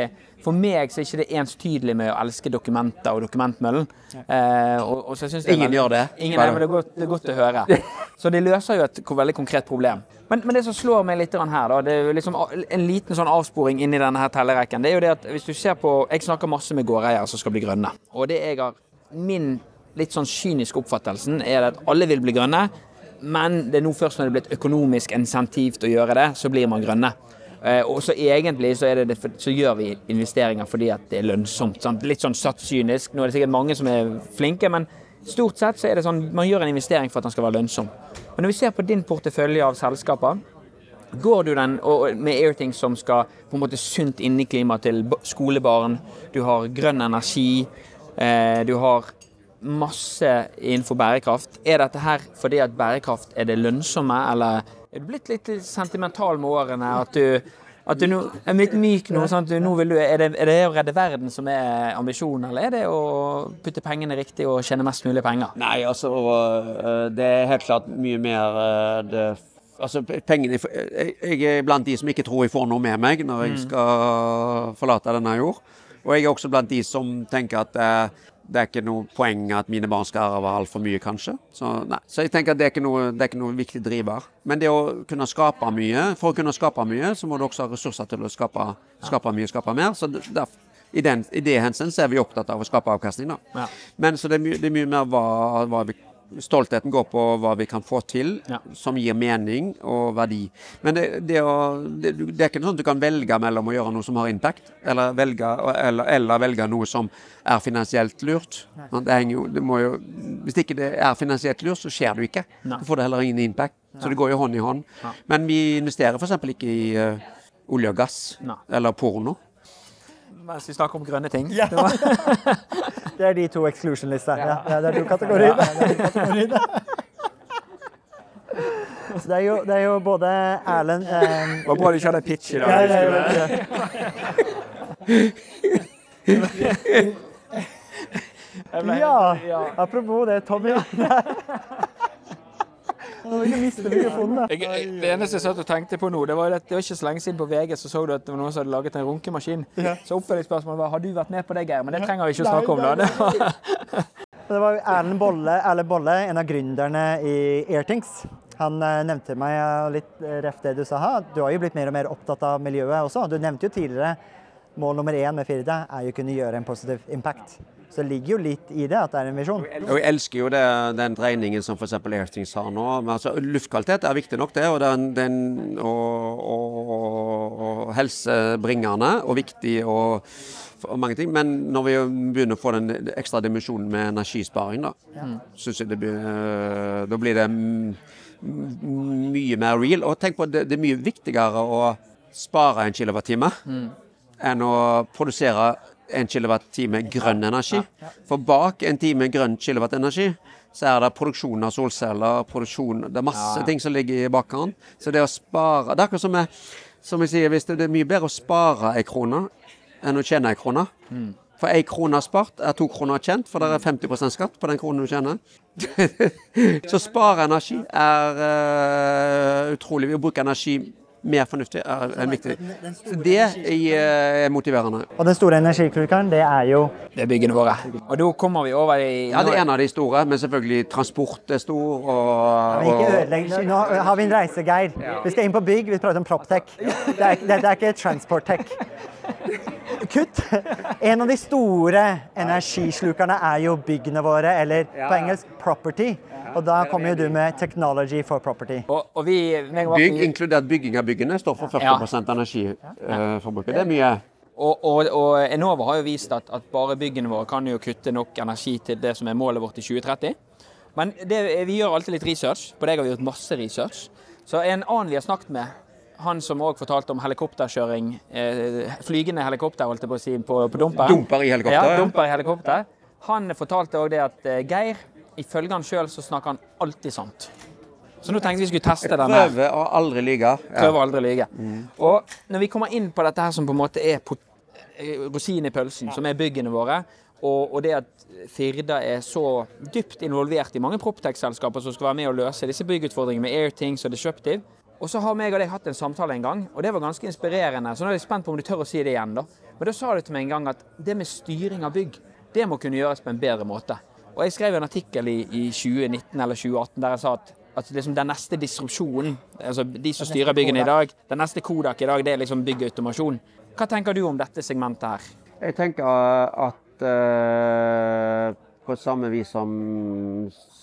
For meg så er det ikke det enstydelig med å elske dokumenter og dokumentmøllen. Eh, og, og så synes Ingen veldig- gjør det. Ingen, Bare- men det er, godt, det er godt å høre. Så de løser jo et veldig konkret problem. Men, men det som slår meg litt her, da, det er jo liksom en liten sånn avsporing inn i denne her tellerekken, det er jo det at hvis du ser på Jeg snakker masse med gårdeiere som skal bli grønne. Og det jeg har Min litt sånn kyniske oppfattelsen er at alle vil bli grønne, men det er nå først når det er blitt økonomisk insentivt å gjøre det, så blir man grønne. Eh, og så egentlig så, det det, så gjør vi investeringer fordi at det er lønnsomt. Sant? Litt sånn satt kynisk. Nå er det sikkert mange som er flinke, men stort sett så er det sånn man gjør en investering for at den skal være lønnsom. Men når vi ser på din portefølje av selskaper, går du den med Airthings som skal på en måte sunt inneklima til skolebarn, du har grønn energi, eh, du har masse innenfor bærekraft. Er dette her fordi at bærekraft er det lønnsomme, eller er du blitt litt sentimental med årene? At du, at du nå er litt myk nå? Sånn du, nå du, er, det, er det å redde verden som er ambisjonen, eller er det å putte pengene riktig og tjene mest mulig penger? Nei, altså øh, Det er helt klart mye mer øh, det, Altså, pengene Jeg jeg er blant de som ikke tror jeg får noe med meg når jeg skal forlate denne jord. Og jeg er også blant de som tenker at eh, det er ikke noe poeng at mine barn skal arve altfor mye, kanskje. Så, så jeg tenker at det er, ikke noe, det er ikke noe viktig driver. Men det å kunne skape mye For å kunne skape mye, så må du også ha ressurser til å skape, skape mye, skape mer. Så derfor, i, den, I det henseende er vi opptatt av å skape avkastning. da. Ja. Men så det er, mye, det er mye mer hva, hva vi Stoltheten går på hva vi kan få til Ja. som gir mening og verdi. Men det, det, å, det, det er ikke sånn at du kan velge mellom å gjøre noe som har impact, eller velge, eller, eller velge noe som er finansielt lurt. Det jo, det må jo, hvis ikke det er finansielt lurt, så skjer det jo ikke. Nei. Du får det heller ingen impact. Så det går jo hånd i hånd. Men vi investerer f.eks. ikke i uh, olje og gass Nei. eller porno. Mens vi snakker om grønne ting. Ja. Det er de to exclusion-listene. Ja. Ja, det er to kategorier. Så det er jo, det er jo både Erlend eh, Det var bra du ikke hadde pitch i dag. ja, ja, ja, ja. Ja, apropos det, Tommy. Jeg, det eneste jeg satt og tenkte på nå, det var at det var ikke så lenge siden på VG så så du at det var noen som hadde laget en runkemaskin. Så oppfølgingsspørsmålet var har du vært med på det, Geir? Men det trenger vi ikke å snakke om, da. Det var, Erlend Bolle, Erle Bolle, en av gründerne i Airthings. Han eh, nevnte meg eh, litt reft ref det du sa her. Du har jo blitt mer og mer opptatt av miljøet også. Du nevnte jo tidligere mål nummer én med Firda er jo å kunne gjøre en positiv impact. Så det ligger jo litt i det at det er en visjon. Og jeg elsker jo det, den dreiningen som f.eks. Airthings har nå. Men altså, luftkvalitet er viktig nok, det. Og, den, den, og, og, og helsebringende og viktig og, mange ting. Men når vi begynner å få den ekstra dimensjonen med energisparing, da, synes jeg det blir, øh, da blir det mye mer real. Og tenk på det, det er mye viktigere å spare en kilowattime enn å produsere en kilowattime grønn energi. For bak en time grønn kilowattenergi så er det produksjon av solceller, produksjon Det er masse ting som ligger i bakkant. Så det å spare Det er akkurat som jeg, som jeg sier, hvis det, det er mye bedre å spare ei krone enn å tjene ei krone. For ei krone spart er to kroner tjent, for det er 50% skatt på den kronen du tjener. så spare energi er uh, utrolig. Vi bruker energi mer fornuftig er er viktig Så Det er eh, motiverende. Og den store energiklukeren, det er jo det er byggene våre. Og da kommer vi over i Ja, det er en av de store, men selvfølgelig transport er stor. Og, Men ikke og ødelegg. Nå har vi en reiseguide. Vi skal inn på bygg, vi prater om Proptech. Dette er, det, det er ikke Transporttech. Kutt! En av de store energislukerne er jo byggene våre, eller på engelsk property. Og da kommer jo du med technology for property. Og, og vi, bygg, inkludert bygging av byggene, står for 40 energiforbruket. Det er mye. Og, og, og Enova har jo vist at, at bare byggene våre kan jo kutte nok energi til det som er målet vårt i 2030. Men det, vi gjør alltid litt research. På deg har vi gjort masse research. Så en annen vi har snakket med, han som òg fortalte om helikopterkjøring, eh, flygende helikopter, holdt jeg på å si, på, på dumper. Dumper i helikopter, Ja, ja. dumper i helikopter. Han fortalte òg det at eh, Geir, ifølge han sjøl, så snakker han alltid sant. Så nå tenkte vi skulle teste den her. Prøve å aldri lyge. Ja. å aldri å Mm. Og når vi kommer inn på dette her som på en måte er eh, rosinen i pølsen, som er byggene våre, og, og det at Firda er så dypt involvert i mange Proptech-selskaper som skal være med å løse disse byggutfordringene med Airthings og Disruptive. Og så har meg og deg hatt en samtale en gang, og det var ganske inspirerende. Så nå er jeg spent på om du tør å si det igjen, da. Men da sa du til meg en gang at det med styring av bygg, det må kunne gjøres på en bedre måte. Og jeg skrev en artikkel i, i 2019 eller 2018 der jeg sa at, at liksom den neste disrupsjonen, altså de som styrer byggene i dag, den neste Kodak i dag, det er liksom byggautomasjon. Hva tenker du om dette segmentet her? Jeg tenker at uh, på samme vis som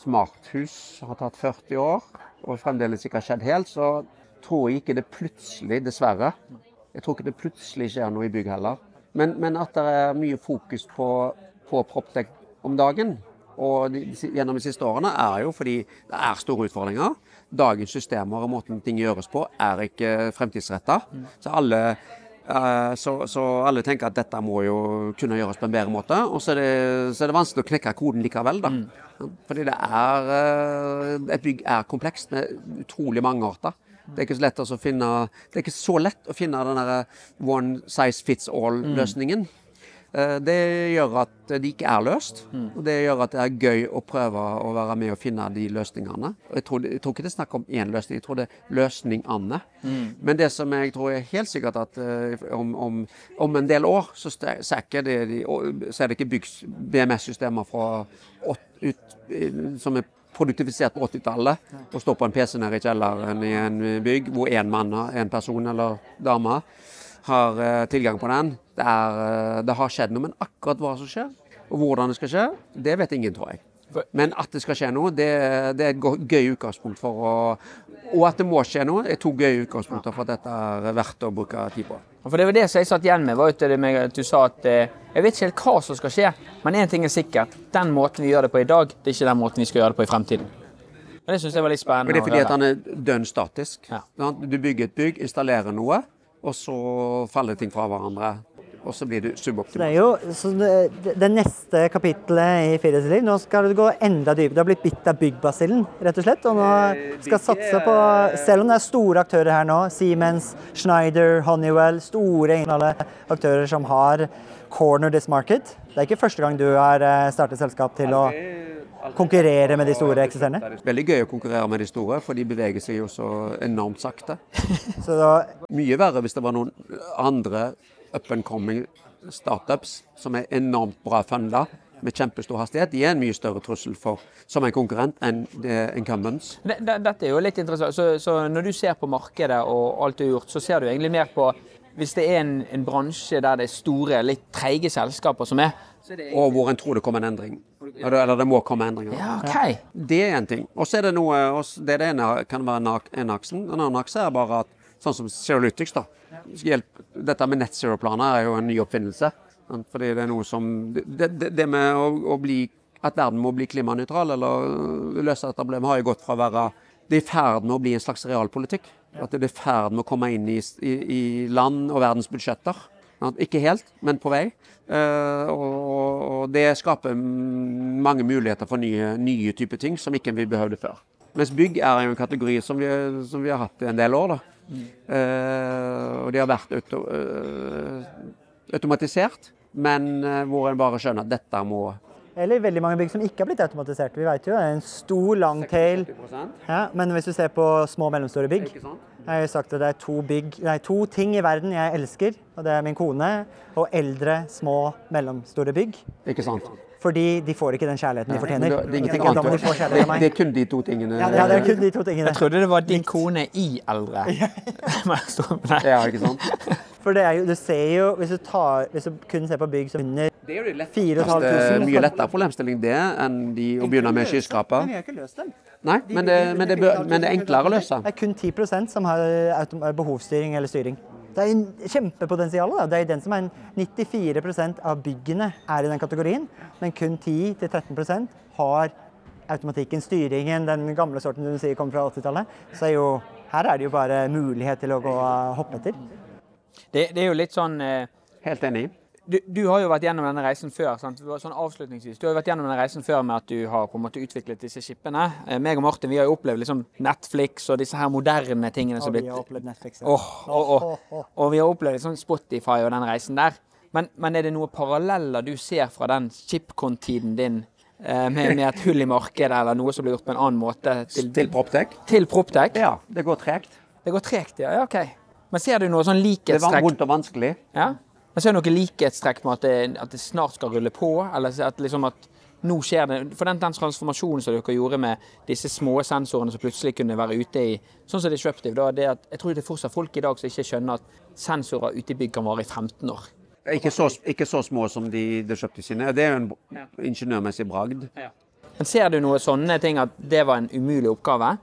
smarthus har tatt 40 år, og fremdeles ikke har skjedd helt, så tror jeg ikke det plutselig, dessverre Jeg tror ikke det plutselig skjer noe i bygg heller. Men, men at det er mye fokus på, på Proptech om dagen, og gjennom de siste årene, er jo fordi det er store utfordringer. Dagens systemer og måten ting gjøres på, er ikke fremtidsretta. Så Eh, Så, så alle tenker at dette må jo kunne gjøres på en bedre måte. Og så er det, så er det vanskelig å knekke koden likevel, da. Fordi det er eh, Et bygg er komplekst med utrolig mange arter. Det er ikke så lett å finne Det er ikke så lett å finne den derre one size fits all-løsningen. Eh, Det gjør at det ikke er løst, og det gjør at det er gøy å prøve å være med og finne de løsningene. Jeg tror, jeg tror ikke det er snakk om én løsning, jeg tror det er løsningene. Men det som jeg tror er helt sikkert at eh, om, om, om en del år, så, så, er, det så er det ikke bygd BMS-systemer fra åt, ut, som er produktivisert på 80-tallet og står på en PC nede i kjelleren i en bygg hvor én mann, en person eller dame har eh, tilgang på den. Det, er, eh, det har skjedd noe, men akkurat hva som skjer, og hvordan det skal skje, det vet ingen, tror jeg. Men at det skal skje noe, det, det er et gøy utgangspunkt for å Og at det må skje noe, er to gøye utgangspunkter for at dette er verdt å bruke tid på. For det var det som jeg satt igjen med, var det med at du sa at eh, jeg vet ikke helt hva som skal skje, men én ting er sikkert. Den måten vi gjør det på i dag, det er ikke den måten vi skal gjøre det på i fremtiden. Og Det syns jeg var litt Og spennende. det er fordi at han er dønn statisk. Ja. Du bygger et bygg, installerer noe, og så faller ting fra hverandre. Og så blir du suboptimal. Det er jo så det, det- neste kapittelet i Fires liv, nå skal du gå enda dypere. Du har blitt bitt av byggbasillen, rett og slett. Og nå skal satse på Selv om det er store aktører her nå, Siemens, Schneider, Honeywell, store aktører som har corner this market. Det er ikke første gang du har eh, startet selskap til å konkurrere med de store eksisterende. Veldig gøy å konkurrere med de store, for de beveger seg jo så enormt sakte. Så da, Mye verre hvis det var noen andre up and coming startups som er enormt bra funda med kjempestor hastighet. De er en mye større trussel for, som en konkurrent enn incumbents. Det, det, dette er jo litt interessant. Så, så når du ser på markedet og alt du har gjort, så ser du egentlig mer på hvis det er en, en bransje der det er store, litt treige selskaper som er Og hvor en tror det kommer en endring. Eller eller det må komme endringer. Ja, OK. Det er én ting. Og så er det noe Det, det ene kan være en ak- en aksen. En annen akse er bare at sånn som Zerolytics, da. Hjelp, dette med net zero-planer er jo en ny oppfinnelse. sant? Fordi det er noe som Det, det, det med å, å bli At verden må bli klimanøytral eller øh, løse dette problemet, har jo gått fra å være Det er i ferd med å bli en slags realpolitikk. At det er i ferd med å komme inn i, i, i land og verdens budsjetter. Ikke helt, men på vei. Eh, og, og det skaper mange muligheter for nye, nye typer ting som ikke vi behøvde før. Mens bygg er jo en kategori som vi, som vi har hatt i en del år. da. Eh, og de har vært auto, eh, automatisert, men eh, hvor en bare skjønner at dette må eller veldig mange bygg som ikke har blitt automatisert. Vi vet jo det er en stor long tail. Ja, men hvis du ser på små og mellomstore bygg Jeg har jo sagt at det er to, bygg, nei, to ting i verden jeg elsker, og det er min kone og eldre, små, mellomstore bygg. Ikke sant? Fordi de får ikke den kjærligheten de fortjener. det, det er Det, det er kun de to tingene. Ja, ja, det er kun de to tingene. Jeg trodde det var din kone i eldre. Ja, ikke sant? For det er jo, du ser jo, hvis du, tar, hvis du kun ser på bygg som under Det er jo det 4500 Det er mye lettere problemstilling det enn de å begynne med skyskraper. Men vi har ikke løst dem. Nei, men det, men, det, men det er enklere å løse. Det er kun 10 som har behovsstyring eller styring. Det er en kjempepotensial. Da. Det er den som er en 94% av byggene er i den kategorien, men kun 10-13% har automatikken, styringen, den gamle sorten du sier kommer fra 80-tallet. Så er jo, her er det jo bare mulighet til å gå hoppe etter. Det, det er jo litt sånn eh, Helt enig. Du, du har jo vært gjennom denne reisen før. sant? Sånn avslutningsvis. Du har jo vært gjennom denne reisen før med at du har på en måte utviklet disse skipene. Eh, meg og Martin vi har jo opplevd liksom Netflix og disse her moderne tingene som Og er vi blitt har opplevd Netflix. ja. Oh, oh, oh, Og vi har opplevd liksom Spotify og den reisen der. Men, men er det noen paralleller du ser fra den chipcon-tiden din eh, med, med et hull i markedet, eller noe som blir gjort på en annen måte til, Til Proptech? til Proptech? Ja, det går tregt. Det går tregt, ja. ja. OK. Men ser du noe sånn Det var likhetstrekk? vondt og vanskelig. Ja? Men ser noe likhetstrekk med at det, at det snart skal rulle på? Eller at liksom at nå skjer det For den, den transformasjonen som dere gjorde med disse små sensorene som plutselig kunne være ute i Sånn som Disruptive, da, det at jeg tror det er fortsatt folk i dag som ikke skjønner at sensorer ute i bygg kan vare i 15 år. Ikke så, ikke så små som de, Disruptive sine. Det er jo en ingeniørmessig bragd. Men ser du noe sånne ting at det var en umulig oppgave,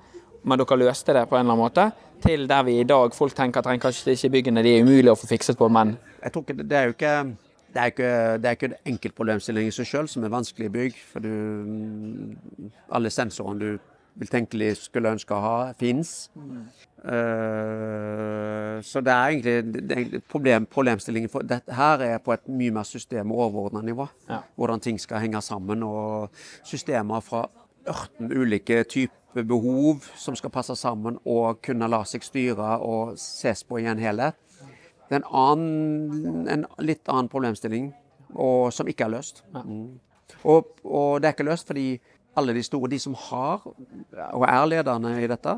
men dere løste det på en eller annen måte? Til der vi i dag folk tenker at "Nei, kanskje ikke byggene de er umulige å få fikset på, men Jeg tror ikke, det- er jo ikke det er ikke, det er ikke en enkeltproblemstilling i seg sjøl som er vanskelig i bygg. For du, alle sensorene du vil tenkelig skulle ønske å ha, fins. så det er egentlig det er egentlig problem, problemstillingen for dette her er på et mye mer system- og overordna nivå. Ja. Hvordan ting skal henge sammen. Og systemer fra 18 ulike typer behov som skal passe sammen og kunne la seg styre og ses på i en helhet. Det er en, annen, en litt annen problemstilling og, som ikke er løst. Mm. Og, og det er ikke løst fordi alle de store, de som har, og er lederne i dette,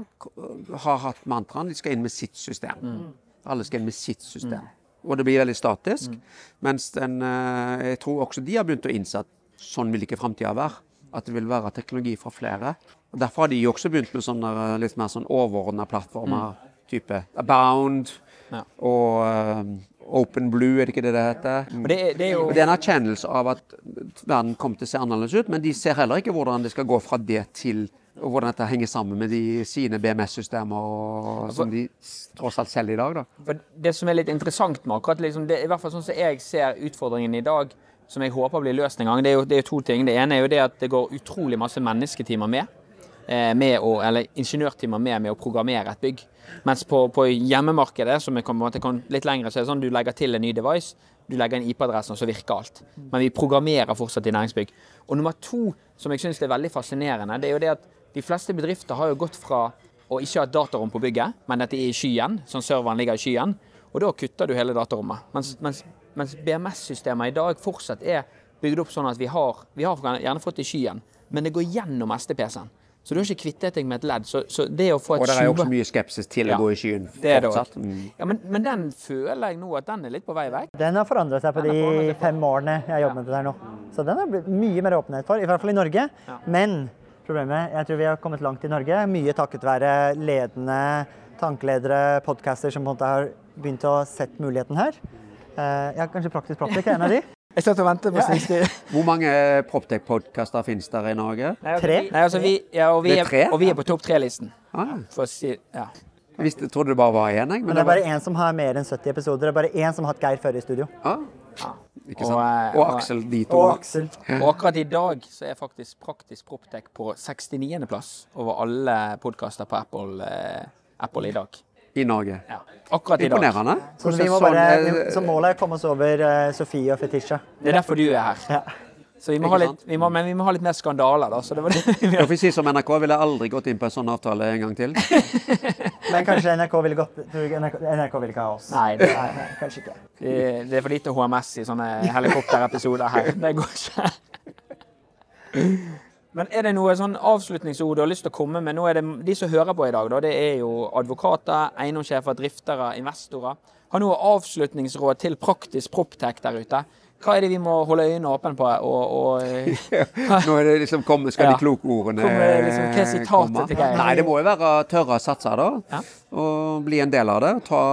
har hatt mantraen de skal inn med sitt system. Alle skal inn med sitt system. Og det blir veldig statisk. Mens den, eh, jeg tror også de har begynt å innse at sånn vil ikke framtida være. At det vil være teknologi fra flere. Og Derfor har de også begynt med sånne eh, litt mer sånn overordna plattformer. Type Abound Ja. og uh, Open Blue, er det ikke det det heter? Og det, det er jo Det er en erkjennelse av at verden kommer til å se annerledes ut, men de ser heller ikke hvordan det skal gå fra det til og hvordan dette henger sammen med de sine BMS-systemer som de tross alt selger i dag. da. Det som er litt interessant med akkurat liksom, det, i hvert fall sånn som jeg ser utfordringen i dag, som jeg håper blir løst en gang, det er jo, det er jo to ting. Det ene er jo det at det går utrolig masse mennesketimer med. eh, med å, eller ingeniørtimer med med å programmere et bygg. Mens på, på hjemmemarkedet, som er litt lengre, så er det sånn du legger til en ny device, du legger inn IP-adressen, og så virker alt. Men vi programmerer fortsatt i næringsbygg. Og nummer to, som jeg syns er veldig fascinerende, det er jo det at de fleste bedrifter har jo gått fra å ikke ha et datarom på bygget, men at de er i skyen, sånn serveren ligger i skyen. Og da kutter du hele datarommet. Mens, mens, mens BMS-systemet i dag fortsatt er bygd opp sånn at vi har, vi har gjerne fått det i skyen, men det går gjennom SD-PC-en. Så du har ikke kvittet deg med et ledd. Så, så det å få et Og det er jo også mye skepsis til Ja, å gå i skyen det er det fortsatt. også. Mm. Ja, men, men den føler jeg nå at den er litt på vei vekk. Den har forandret seg på Den de seg på- fem årene jeg har jobbet med det der nå. Så den har blitt mye mer åpenhet for, i hvert fall i Norge. Men problemet, jeg tror vi har kommet langt i Norge, mye takket være ledende tankeledere, podcaster som på en måte har begynt å sett muligheten her. Eh, ja, kanskje Praktisk Proptek er en av de. Jeg satt og ventet på Ja. siste Hvor mange Proptech-podkaster finnes der i Norge? Nei, altså, Tre? Nei, altså, vi, ja, og, vi er tre? og vi er på topp tre-listen. Ah, For å si Ja. jeg visste, trodde det bare var én. Men Men det er bare én som har mer enn 70 episoder. Det er bare én som har hatt Geir Førre i studio. ah, ikke sant. eh, Og og- Aksel, de to. Og Aksel. Og akkurat i dag så er faktisk Praktisk Proptech på 69. plass over alle podkaster på Apple, eh, Apple i dag. I Norge. Ja. Akkurat i dag. Imponerende. Så, vi må Sånn, bare, eh, så målet er å komme oss over eh, Sofie og Fetisha. Det er derfor du er her. Ja. Så vi må ha litt, vi må, men vi må ha litt mer skandaler, da. Så det var det Jeg får si som NRK, ville aldri gått inn på en sånn avtale en gang til. Men kanskje NRK ville gått NRK, NRK ville ikke ha oss. Nei, det, Nei, nei, kanskje ikke. det det er for lite HMS i sånne helikopterepisoder her. Det går ikke. Men er det noe sånn avslutningsord du har lyst til å komme med? Nå er det De som hører på i dag, da, det er jo advokater, eiendomssjefer, driftere, investorer. Har noe avslutningsråd til praktisk proptech der ute? Hva er det vi må holde øynene åpne på? Og, og Nå er det liksom kom, skal Ja. de kloke ordene Kommer liksom, hva er sitatet til Geir? Nei, det må jo være tørre å satse, da. Ja. Og bli en del av det. Ta,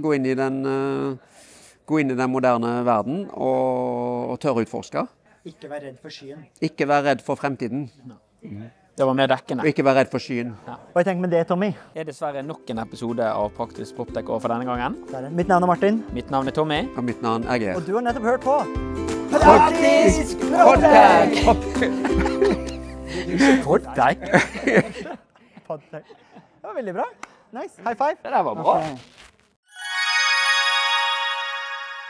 gå, inn i den, eh, gå inn i den moderne verden og, og tørre å utforske. Ikke vær redd for skyen. Ikke vær redd for fremtiden. Det var mer Og ikke vær redd for skyen. Og jeg tenker med det, Tommy. Det er dessverre nok en episode av Praktisk proptech over for denne gangen. er. Mitt navn er Martin, Mitt navn er Tommy. Og mitt navn er Geir. og du har nettopp hørt på Praktisk proptech! Proptech? Det var veldig bra. Nice. High five. Det der var bra.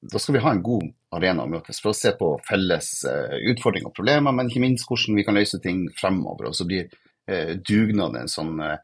da skal vi ha en god arena å møtes for å se på felles eh, utfordringer og problemer, men ikke minst hvordan vi kan løse ting fremover. Og så blir eh, dugnaden en sånn eh,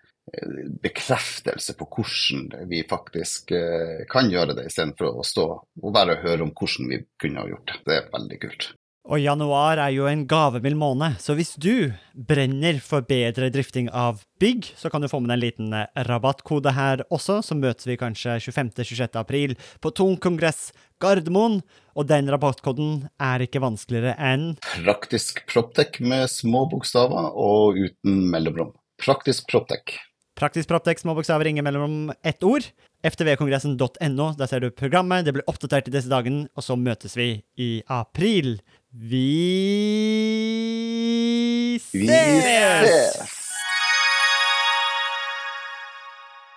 bekreftelse på hvordan vi faktisk eh, kan gjøre det, istedenfor å stå og bare høre om hvordan vi kunne ha gjort det. Det er veldig kult. Og januar er jo en gavemild måned, så hvis du brenner for bedre drifting av bygg, så kan du få med deg en liten eh, rabattkode her også, så møtes vi kanskje 25.-26. april på Tung kongress Gardermoen, og den rabattkoden er ikke vanskeligere enn Praktisk Proptech med små bokstaver og uten mellomrom. Praktisk Proptech. Praktisk proptek, små bokstaver, ingen mellomrom, ett ord. ftvkongressen.no, der ser du programmet, det blir oppdatert i disse dagene, og så møtes vi i april. Vi ses! Vi ses!